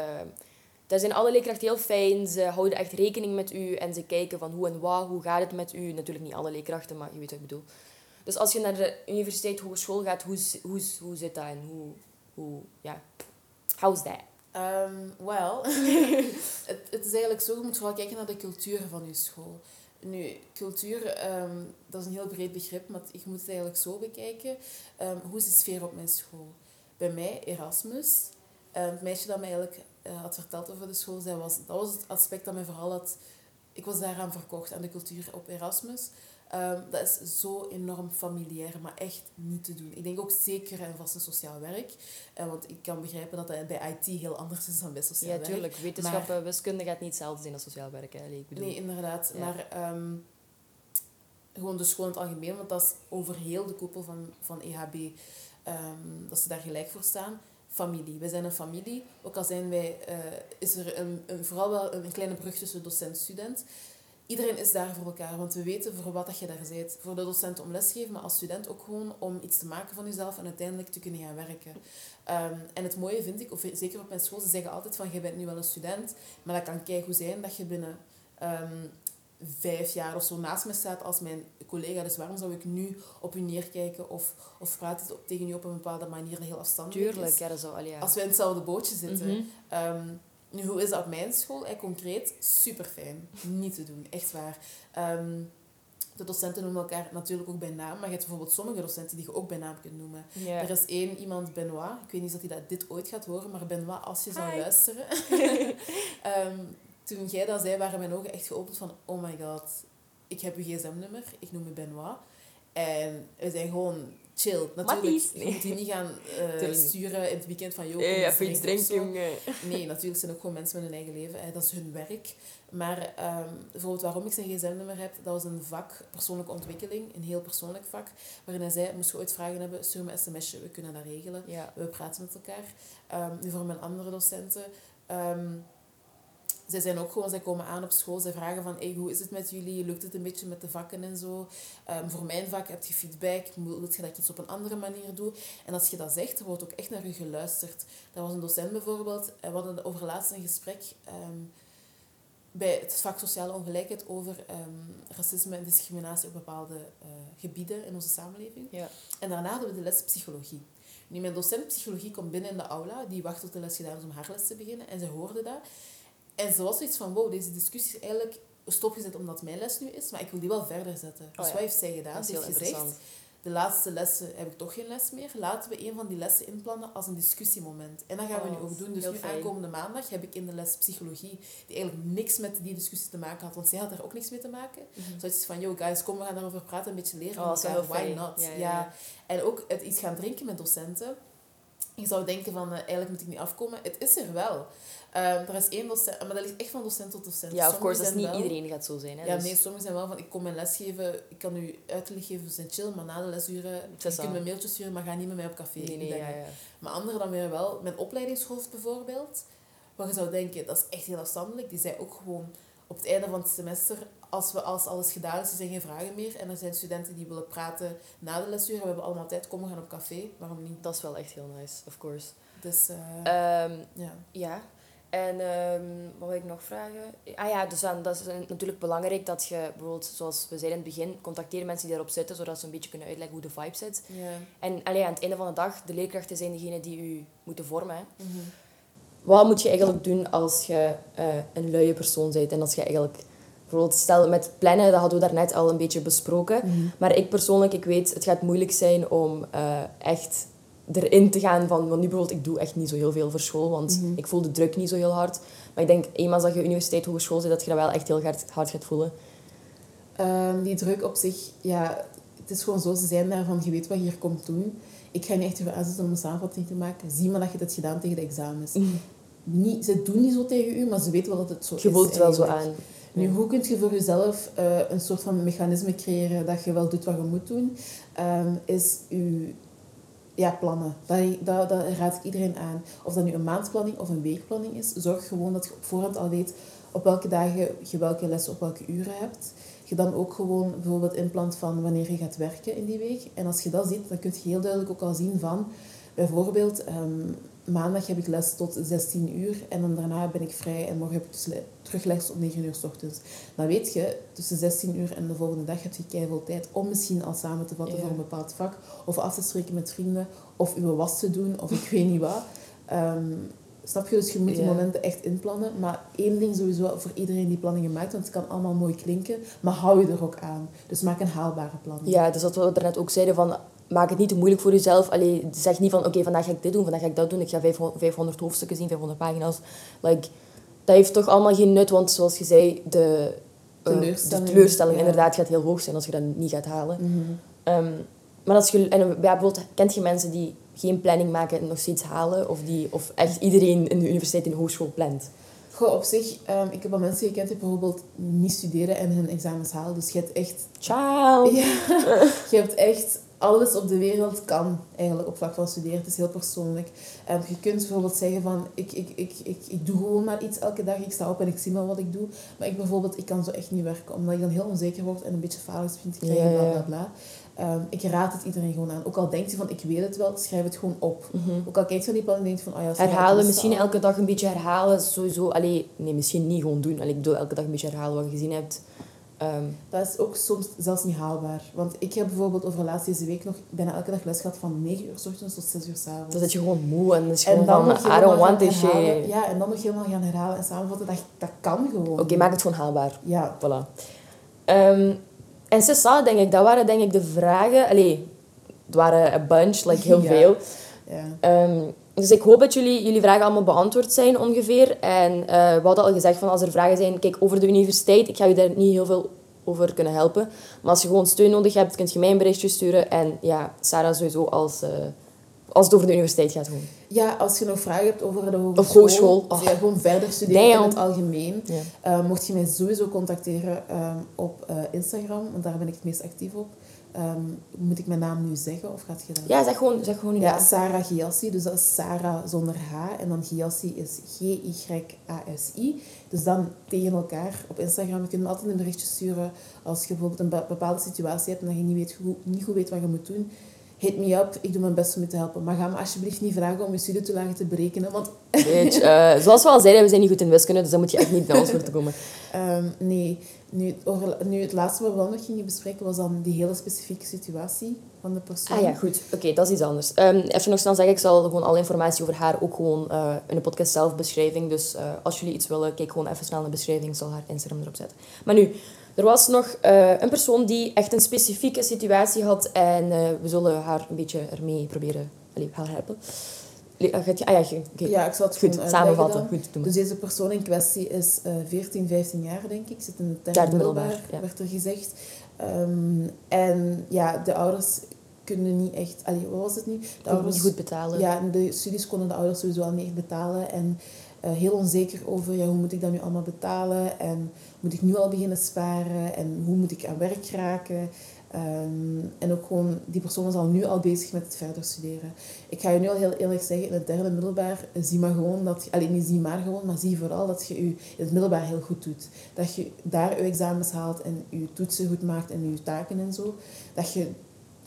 daar zijn alle leerkrachten heel fijn. Ze houden echt rekening met u en ze kijken van hoe en wat, hoe gaat het met u. Natuurlijk niet alle leerkrachten, maar je weet wat ik bedoel. Dus als je naar de universiteit, hogeschool gaat, hoe, hoe, hoe zit dat en hoe, hoe ja, how's that? Ehm, Wel, het, het is eigenlijk zo, je moet vooral kijken naar de cultuur van je school. Nu, cultuur, ehm, dat is een heel breed begrip, maar ik moet het eigenlijk zo bekijken. Ehm, hoe is de sfeer op mijn school? Bij mij, Erasmus. Het meisje dat mij eigenlijk eh, had verteld over de school, zij was, dat was het aspect dat mij vooral had... Ik was daaraan verkocht, aan de cultuur op Erasmus. Ehm, dat is zo enorm familiair, maar echt niet te doen. Ik denk ook zeker en vast in sociaal werk. Eh, want ik kan begrijpen dat dat bij IT heel anders is dan bij sociaal Ja, werk. tuurlijk. Wetenschappen, wiskunde gaat niet hetzelfde zijn als sociaal werken. Allee, ik bedoel, Nee, inderdaad. Ja. Maar ehm, gewoon de school in het algemeen, want dat is over heel de koepel van, van EHB, ehm, dat ze daar gelijk voor staan. Familie. Wij zijn een familie. Ook al zijn wij, eh, is er een, een, vooral wel een kleine brug tussen docent en student. Iedereen is daar voor elkaar, want we weten voor wat dat je daar bent. Voor de docent om lesgeven, maar als student ook gewoon om iets te maken van jezelf en uiteindelijk te kunnen gaan werken. Ehm, en het mooie vind ik, of zeker op mijn school, ze zeggen altijd van, je bent nu wel een student, maar dat kan keigoed zijn dat je binnen ehm, vijf jaar of zo naast me staat als mijn collega. Dus waarom zou ik nu op u neerkijken of, of praat het op, tegen u op een bepaalde manier heel afstandelijk tuurlijk. is? Ja, dat zou, allee, ja. Als wij in hetzelfde bootje zitten. Mhm. Ehm, nu, hoe is dat op mijn school? Eh, concreet, super fijn. Niet te doen, echt waar. Ehm, de docenten noemen elkaar natuurlijk ook bij naam, maar je hebt bijvoorbeeld sommige docenten die je ook bij naam kunt noemen. Er is één iemand, Benoit, ik weet niet of hij dat dit ooit gaat horen, maar Benoit, als je zou luisteren. Ehm, toen jij dat zei, waren mijn ogen echt geopend van, oh my god, ik heb uw gsm-nummer, ik noem me Benoit. En we zijn gewoon chill. Natuurlijk, je moet die niet gaan uh, sturen in het weekend van... Joh, hey, even iets drinken, Nee, natuurlijk zijn ook gewoon mensen met hun eigen leven. Hè. Dat is hun werk. Maar um, bijvoorbeeld waarom ik zijn gsm-nummer heb, dat was een vak, persoonlijke ontwikkeling. Een heel persoonlijk vak. Waarin hij zei, moest je ooit vragen hebben, stuur me een sms'je. We kunnen dat regelen. We praten met elkaar. Um, nu voor mijn andere docenten... Um, zij zijn ook gewoon, zij komen aan op school, zij vragen van, hey, hoe is het met jullie? Lukt het een beetje met de vakken en zo? Um, voor mijn vak heb je feedback, wil je dat ik iets op een andere manier doe? En als je dat zegt, er wordt ook echt naar je geluisterd. Er was een docent bijvoorbeeld, en we hadden over laatst een gesprek um, bij het vak sociale ongelijkheid over um, racisme en discriminatie op bepaalde uh, gebieden in onze samenleving. Ja. En daarna hadden we de les psychologie. Nu, mijn docent psychologie komt binnen in de aula, die wacht tot de les gedaan is om haar les te beginnen, en ze hoorde dat. En ze was zoiets van, wow, deze discussie is eigenlijk stopgezet omdat mijn les nu is, maar ik wil die wel verder zetten. Dus oh wat heeft zij gedaan? Ze heeft gezegd, de laatste lessen heb ik toch geen les meer. Laten we een van die lessen inplannen als een discussiemoment. En dat gaan we nu oh, ook doen. Dus nu aankomende maandag heb ik in de les psychologie, die eigenlijk niks met die discussie te maken had, want zij had er ook niks mee te maken. Mm -hmm. Zoiets van, yo guys, kom we gaan daarover praten, een beetje leren. Oh, why not? Ja, ja, En ook het iets gaan drinken met docenten. Je zou denken van, uh, eigenlijk moet ik niet afkomen. Het is er wel. Um, er is één docent, maar dat ligt echt van docent tot docent. Ja, of course, dat is niet iedereen gaat zo zijn. Hè, ja, dus- nee, sommigen zijn wel van, ik kom mijn les geven, ik kan u uitleg geven, we zijn chill, maar na de lesuren, je kunt me mailtjes sturen, maar ga niet met mij op café. Nee, nee, ja, ja. Maar anderen dan weer wel. Mijn opleidingshoofd bijvoorbeeld, waar je zou denken, dat is echt heel afstandelijk, die zei ook gewoon op het einde van het semester, als, we, als alles gedaan is, er zijn geen vragen meer en er zijn studenten die willen praten na de lesuren, we hebben allemaal tijd, kom we gaan op café, waarom niet? Dat is wel echt heel nice, of course. Dus, uh, ja. ja. En um, wat wil ik nog vragen? Ah ja, dus dan, dat is natuurlijk belangrijk dat je bijvoorbeeld, zoals we zeiden in het begin, contacteer mensen die daarop zitten, zodat ze een beetje kunnen uitleggen hoe de vibe zit. En allee, aan het einde van de dag, de leerkrachten zijn degene die u moeten vormen. Hè. Mhm. Wat moet je eigenlijk doen als je uh, een luie persoon bent en als je eigenlijk... Bijvoorbeeld, stel met plannen, dat hadden we daarnet al een beetje besproken. Mhm. Maar ik persoonlijk, ik weet, het gaat moeilijk zijn om uh, echt erin te gaan van, want nu bijvoorbeeld, ik doe echt niet zo heel veel voor school, want mhm. ik voel de druk niet zo heel hard. Maar ik denk, eenmaal dat je universiteit, hogeschool zit, dat je dat wel echt heel hard, hard gaat voelen. Um, die druk op zich, ja, het is gewoon zo, ze zijn daarvan, je weet wat je hier komt doen. Ik ga niet echt even aanzetten om een samenvatting te maken. Zie maar dat je het gedaan tegen de examens. Mhm. Niet, ze doen niet zo tegen u, maar ze weten wel dat het zo je is. Je voelt het wel zo aan. Nu, hoe kun je voor jezelf uh, een soort van mechanisme creëren dat je wel doet wat je moet doen? Um, is je ja, plannen. Dat, dat, dat raad ik iedereen aan. Of dat nu een maandplanning of een weekplanning is. Zorg gewoon dat je op voorhand al weet op welke dagen je welke lessen op welke uren hebt. Je dan ook gewoon bijvoorbeeld inplant van wanneer je gaat werken in die week. En als je dat ziet, dan kun je heel duidelijk ook al zien van... Bijvoorbeeld, ehm, maandag heb ik les tot 16 uur en dan daarna ben ik vrij en morgen heb ik dus terug les om 9 uur s ochtends. Dan weet je, tussen 16 uur en de volgende dag heb je keihard tijd om misschien al samen te vatten voor een bepaald vak of af te spreken met vrienden of uw was te doen of ik weet niet wat. Um, snap je? Dus je moet die momenten echt inplannen. Maar één ding sowieso voor iedereen die planningen maakt, want het kan allemaal mooi klinken, maar hou je er ook aan. Dus maak een haalbare plan. Ja, dus wat we net ook zeiden van maak het niet te moeilijk voor jezelf. Allee, zeg niet van, oké, vandaag ga ik dit doen, vandaag ga ik dat doen. Ik ga 500 hoofdstukken zien, 500 pagina's. Like, dat heeft toch allemaal geen nut, want zoals je zei, de, uh, teleurstelling, de teleurstelling inderdaad gaat heel hoog zijn als je dat niet gaat halen. Mm maar als je, en ja, bijvoorbeeld, kent je mensen die geen planning maken en nog steeds halen? Of, die, of echt iedereen in de universiteit en de hogeschool plant? Goh, op zich, um, ik heb al mensen gekend die bijvoorbeeld niet studeren en hun examens halen. Dus je hebt echt... Ciao! Ja, je hebt echt alles op de wereld kan eigenlijk op vlak van studeren. Het is heel persoonlijk. Um, je kunt bijvoorbeeld zeggen van, ik, ik, ik, ik, ik doe gewoon maar iets elke dag. Ik sta op en ik zie maar wat ik doe. Maar ik bijvoorbeeld, ik kan zo echt niet werken. Omdat ik dan heel onzeker word en een beetje faalangst vind krijgen, ja, bla bla bla. Um, ik raad het iedereen gewoon aan. Ook al denkt je van, ik weet het wel, schrijf het gewoon op. Mm -hmm. Ook al kijkt je die plan en denkt van, oh ja... Herhalen, misschien elke dag een beetje herhalen. Sowieso, allee, nee, misschien niet gewoon doen. Allee, ik bedoel, elke dag een beetje herhalen wat je gezien hebt. Um, dat is ook soms zelfs niet haalbaar. Want ik heb bijvoorbeeld over laatst deze week nog bijna elke dag les gehad van 9 uur s ochtends tot 6 uur s avonds. Dan zit je gewoon moe en is gewoon van, I don't want this shit. Ja, en dan nog helemaal gaan herhalen en samenvatten, dat, dat kan gewoon. Oké, maak het gewoon haalbaar. Ja. Voilà. Um, en Cessa, denk ik, dat waren denk ik de vragen. Allee, het waren een bunch, like heel veel. Ja. Um, dus ik hoop dat jullie, jullie vragen allemaal beantwoord zijn ongeveer. En uh, we hadden al gezegd van als er vragen zijn, kijk over de universiteit. Ik ga je daar niet heel veel over kunnen helpen. Maar als je gewoon steun nodig hebt, kun je mij een berichtje sturen. En ja, Sarah sowieso als, uh, als het over de universiteit gaat gewoon. Ja, als je nog vragen hebt over de hogeschool. Of hogeschool. Of ja, gewoon verder studeren in het algemeen. Ja. Uh, mocht je mij sowieso contacteren um, op Instagram. Want daar ben ik het meest actief op. Um, moet ik mijn naam nu zeggen of gaat je dat? Ja, zeg gewoon, zeg gewoon Ja, Sarah Giassi. Dus dat is Sarah zonder H. En dan Giassi is G-Y-A-S-I. Dus dan tegen elkaar op Instagram. Je kunt me altijd een berichtje sturen als je bijvoorbeeld een bepaalde situatie hebt en dat je niet, weet, niet goed weet wat je moet doen hit me up, ik doe mijn best om je te helpen. Maar ga me alsjeblieft niet vragen om je studietoelage te berekenen, want... Weet, uh, zoals we al zeiden, we zijn niet goed in wiskunde, dus dan moet je echt niet naar ons voor te komen. Um, nee, nu, nu het laatste wat we wel nog gingen bespreken, was dan die hele specifieke situatie van de persoon. Ah ja, goed. Oké, dat is iets anders. Um, even nog snel zeggen, ik zal gewoon alle informatie over haar ook gewoon uh, in de podcast zelf beschrijving. Dus uh, als jullie iets willen, kijk gewoon even snel naar de beschrijving. Ik zal haar Instagram erop zetten. Maar nu, er was nog uh, een persoon die echt een specifieke situatie had en we zullen haar een beetje ermee proberen allee, helpen. Ah, ja, okay. ja, ik zal het goed samenvatten. Goed, dus deze persoon in kwestie is uh, 14, 15 jaar, denk ik. Zit in het derde middelbaar, ja. werd er gezegd. Um, en ja, de ouders kunnen niet echt... Allee, wat was het nu? De ouders, niet goed betalen. Ja, de studies konden de ouders sowieso al niet betalen. En uh, heel onzeker over ja, hoe moet ik dat nu allemaal betalen en moet ik nu al beginnen sparen en hoe moet ik aan werk raken. Um, en ook gewoon, die persoon is al nu al bezig met het verder studeren. Ik ga je nu al heel eerlijk zeggen, in het derde middelbaar, zie maar gewoon dat, alleen niet zie maar gewoon, maar zie vooral dat je je in het middelbaar heel goed doet. Dat je daar je examens haalt en je toetsen goed maakt en je taken en zo. Dat je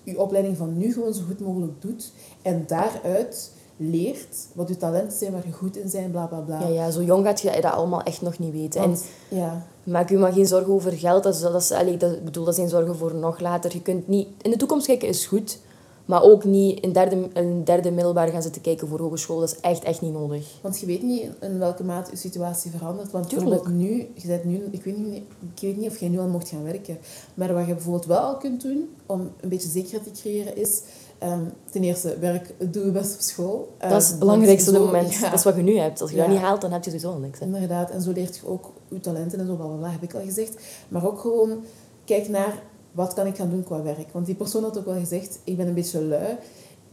je opleiding van nu gewoon zo goed mogelijk doet en daaruit leert wat je talenten zijn, waar je goed in zijn, bla bla bla. Ja, ja zo jong gaat je dat allemaal echt nog niet weten. en ja. maak je maar geen zorgen over geld. Dat is, dat is, allee, dat, bedoel, dat zijn zorgen voor nog later. Je kunt niet... In de toekomst kijken is goed, maar ook niet in derde, in derde middelbaar gaan zitten kijken voor hogeschool. Dat is echt, echt niet nodig. Want je weet niet in welke mate je situatie verandert. Want bijvoorbeeld nu, je bent nu, ik weet, niet, ik weet niet of jij nu al mocht gaan werken, maar wat je bijvoorbeeld wel al kunt doen om een beetje zekerheid te creëren is Um, ten eerste, werk, doe je best op school. dat is het ehm, belangrijkste op moment. Dat is wat je nu hebt. Als je dat niet haalt, dan heb je sowieso niks. Hè. Inderdaad. En zo leert je ook je talenten en zo, bla, heb ik al gezegd. Maar ook gewoon, kijk naar, wat kan ik gaan doen qua werk? Want die persoon had ook wel gezegd, ik ben een beetje lui.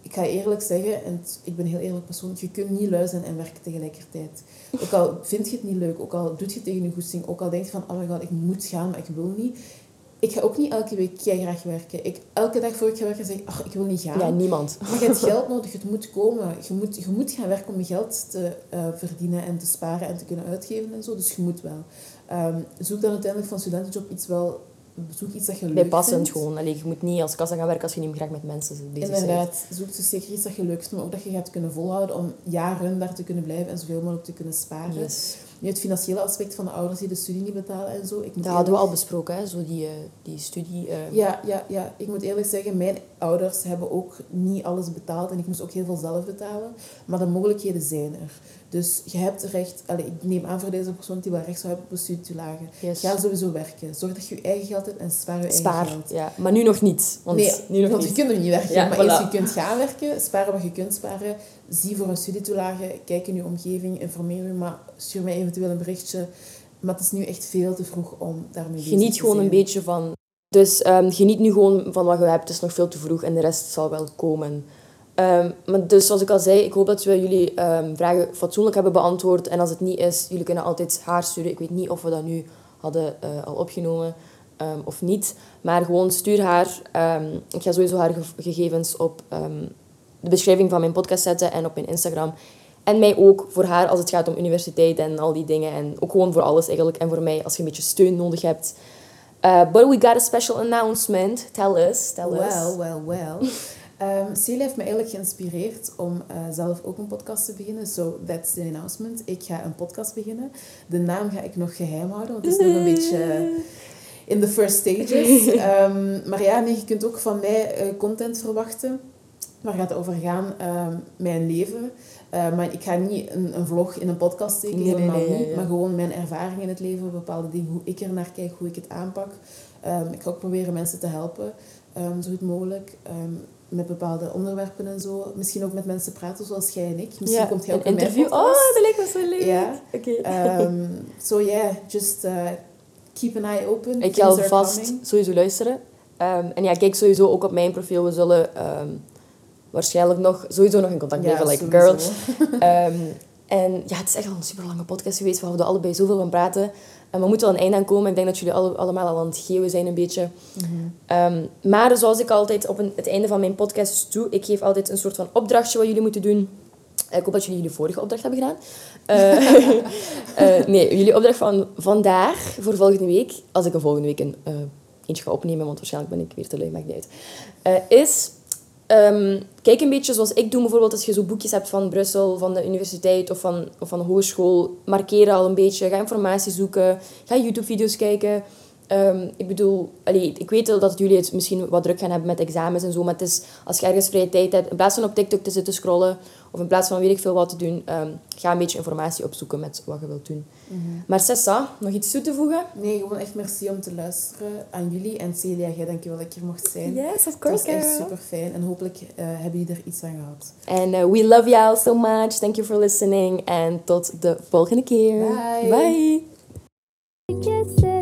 Ik ga eerlijk zeggen, en ik ben een heel eerlijk persoon, je kunt niet lui zijn en werken tegelijkertijd. Ook al vind je het niet leuk, ook al doet je tegen je goesting, ook al denk je van, oh my god, ik moet gaan, maar ik wil niet ik ga ook niet elke week graag werken. Ik, elke dag voor ik ga werken zeg ik, ach, ik wil niet gaan. Ja, niemand. Maar je hebt geld nodig, het moet komen. Je moet, je moet gaan werken om je geld te uh, verdienen en te sparen en te kunnen uitgeven en zo. Dus je moet wel. Um, zoek dan uiteindelijk van studentenjob iets wel zoek iets dat je leuk Bijpassend vindt. gewoon. Allee, je moet niet als kassa gaan werken als je niet meer graag met mensen bezig. Inderdaad. Zoek dus zeker iets dat je leuk vindt, maar ook dat je gaat kunnen volhouden om jaren daar te kunnen blijven en zoveel mogelijk te kunnen sparen. Yes. Nu, het financiële aspect van de ouders die de studie niet betalen en zo. Ik moet dat hadden we al besproken, hè? Zo die, uh, die studie. Uh... Ja, ja, ja, ik moet eerlijk zeggen, mijn ouders hebben ook niet alles betaald en ik moest ook heel veel zelf betalen. Maar de mogelijkheden zijn er. Dus je hebt recht, allez, ik neem aan voor deze persoon die wel recht zou hebben op een studietoelage. Yes. Ga sowieso werken. Zorg dat je je eigen geld hebt en spaar je spaar, eigen geld. ja. Maar nu nog niet. Want nee, nu nog want niet. je kunt er niet werken. Ja, maar voilà. als je kunt gaan werken, sparen wat je kunt sparen. Zie voor een studietoelage, kijk in je omgeving, informeer je, maar stuur mij eventueel een berichtje. Maar het is nu echt veel te vroeg om daarmee bezig Geniet gewoon een beetje van... Dus um, geniet nu gewoon van wat je hebt. Het is nog veel te vroeg en de rest zal wel komen. Um, maar dus zoals ik al zei, ik hoop dat we jullie um, vragen fatsoenlijk hebben beantwoord. En als het niet is, jullie kunnen altijd haar sturen. Ik weet niet of we dat nu hadden uh, al opgenomen of niet. Maar gewoon stuur haar. ik ga sowieso haar gegevens op de beschrijving van mijn podcast zetten en op mijn Instagram. En mij ook voor haar als het gaat om universiteit en al die dingen. En ook gewoon voor alles eigenlijk. En voor mij als je een beetje steun nodig hebt. Uh, but we got a special announcement. Tell us. Tell well, us. Well, well, well. Um, Celia heeft me eigenlijk geïnspireerd om uh, zelf ook een podcast te beginnen. So that's the announcement. Ik ga een podcast beginnen. De naam ga ik nog geheim houden, want het is nog een beetje in the first stages. Um, maar ja, nee, je kunt ook van mij uh, content verwachten. Waar gaat het over gaan? Um, mijn leven. Uh, maar ik ga niet een, een vlog in een podcast steken, nee, helemaal nee, nee, niet. Maar gewoon mijn ervaring in het leven, bepaalde dingen, hoe ik er naar kijk, hoe ik het aanpak. ik ga ook proberen mensen te helpen, zo goed mogelijk met bepaalde onderwerpen en zo. Misschien ook met mensen praten zoals jij en ik. Misschien Ja, komt jij een ook in mijn interview. Oh, dat lijkt me zo leuk. Ja. Oké. Ehm, so yeah, just uh, keep an eye open. Ik ga alvast sowieso luisteren. Ehm, en ja, kijk sowieso ook op mijn profiel. We zullen ehm, waarschijnlijk nog, sowieso nog in contact blijven, like a girl. Ehm, en ja, het is echt al een super lange podcast geweest. We hadden allebei zoveel van praten. En we moeten wel een einde aan komen. Ik denk dat jullie alle, allemaal al aan het geven zijn een beetje. Mhm. Ehm, maar zoals ik altijd op een, het einde van mijn podcast doe, ik geef altijd een soort van opdrachtje wat jullie moeten doen. Eh, Ik hoop dat jullie jullie vorige opdracht hebben gedaan. Eh, eh, nee, jullie opdracht van vandaag voor volgende week, als ik een volgende week een, eentje ga opnemen, want waarschijnlijk ben ik weer te lui, maakt niet uit, is ehm, kijk een beetje zoals ik doe bijvoorbeeld als je zo boekjes hebt van Brussel, van de universiteit of van, of van de hogeschool. Markeer al een beetje, ga informatie zoeken, ga YouTube-video's kijken. Ehm, ik bedoel, allee, ik weet dat jullie het misschien wat druk gaan hebben met examens en zo, maar het is, als je ergens vrije tijd hebt, in plaats van op TikTok te zitten scrollen, of in plaats van weet ik veel wat te doen, ehm, ga een beetje informatie opzoeken met wat je wilt doen. Mhm. Maar Sessa, nog iets toe te voegen? Nee, gewoon echt merci om te luisteren aan jullie. En Celia, jij dankjewel dat ik hier mocht zijn. Yes, of Het was echt super fijn en hopelijk eh, hebben jullie er iets aan gehad. And uh, we love y'all so much. Thank you for listening. En tot de volgende keer. Bye. Bye.